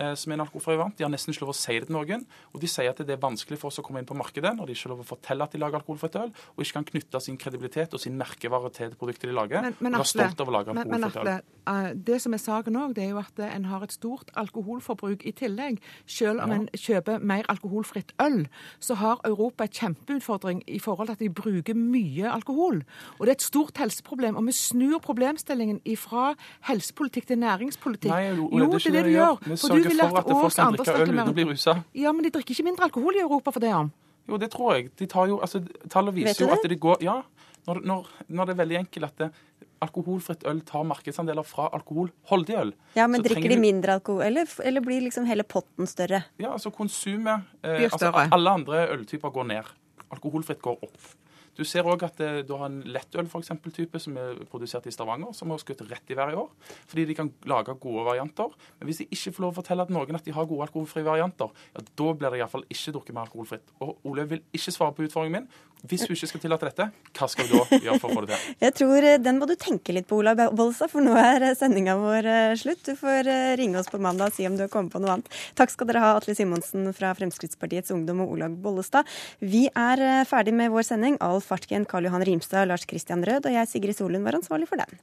Eh, som er narkofri vant. De har nesten ikke lov å si det til noen. Og de sier at det er vanskelig for oss å komme inn på markedet når de ikke har lov å fortelle at de lager alkoholfritt øl, og ikke kan knytte sin kredibilitet og sin merkevare til det produktet de lager. Men, men, Atle, stolt over å lage alkoholfritt øl. Men, uh, det som er saken òg, det er jo at en har et stort alkoholforbruk i tillegg. Selv om ja. en kjøper mer alkoholfritt øl, så har Europa et kjempeutfordring i forhold til at de bruker mye alkohol. Og det er et stort helseproblem. Og vi snur problemstillingen fra helsepolitikk til næringspolitikk. Nei, jo, jo, det, det, det, du gjør sørge for at folk kan drikke øl uten å bli rusa. Ja, men de drikker ikke mindre alkohol i Europa for det. om. Jo, det tror jeg. De tar jo, altså, Tallet viser jo at det går Ja, når, når, når, det er veldig enkelt at det, alkoholfritt øl tar markedsandeler fra alkoholholdig øl. Ja, Men drikker de mindre alkohol, eller, eller, blir liksom hele potten større? Ja, altså konsumet eh, altså, Alle andre øltyper går ned. Alkoholfritt går opp. Du ser òg at det, du har en lettøl for eksempel, type som er produsert i Stavanger, som har skutt rett i været i år. Fordi de kan lage gode varianter. Men hvis de ikke får lov å fortelle at noen at de har gode alkoholfrie varianter, ja, da blir det iallfall ikke drukket mer alkoholfritt. Og Ole vil ikke svare på utfordringen min. Hvis hun ikke skal tillate dette, hva skal du da gjøre for å få det til? Jeg tror eh, den må du tenke litt på, Olav Bollestad, for nå er eh, sendinga vår eh, slutt. Du får ringe oss på mandag og si om du har kommet på noe annet. Takk skal dere ha, Atle Simonsen fra Fremskrittspartiets Ungdom og Olaug Bollestad. Vi er ferdig med vår sending. Rolf Fartgen, Karl Johan Rimstad, Lars Christian Rød og jeg, Sigrid Solund, var ansvarlig for den.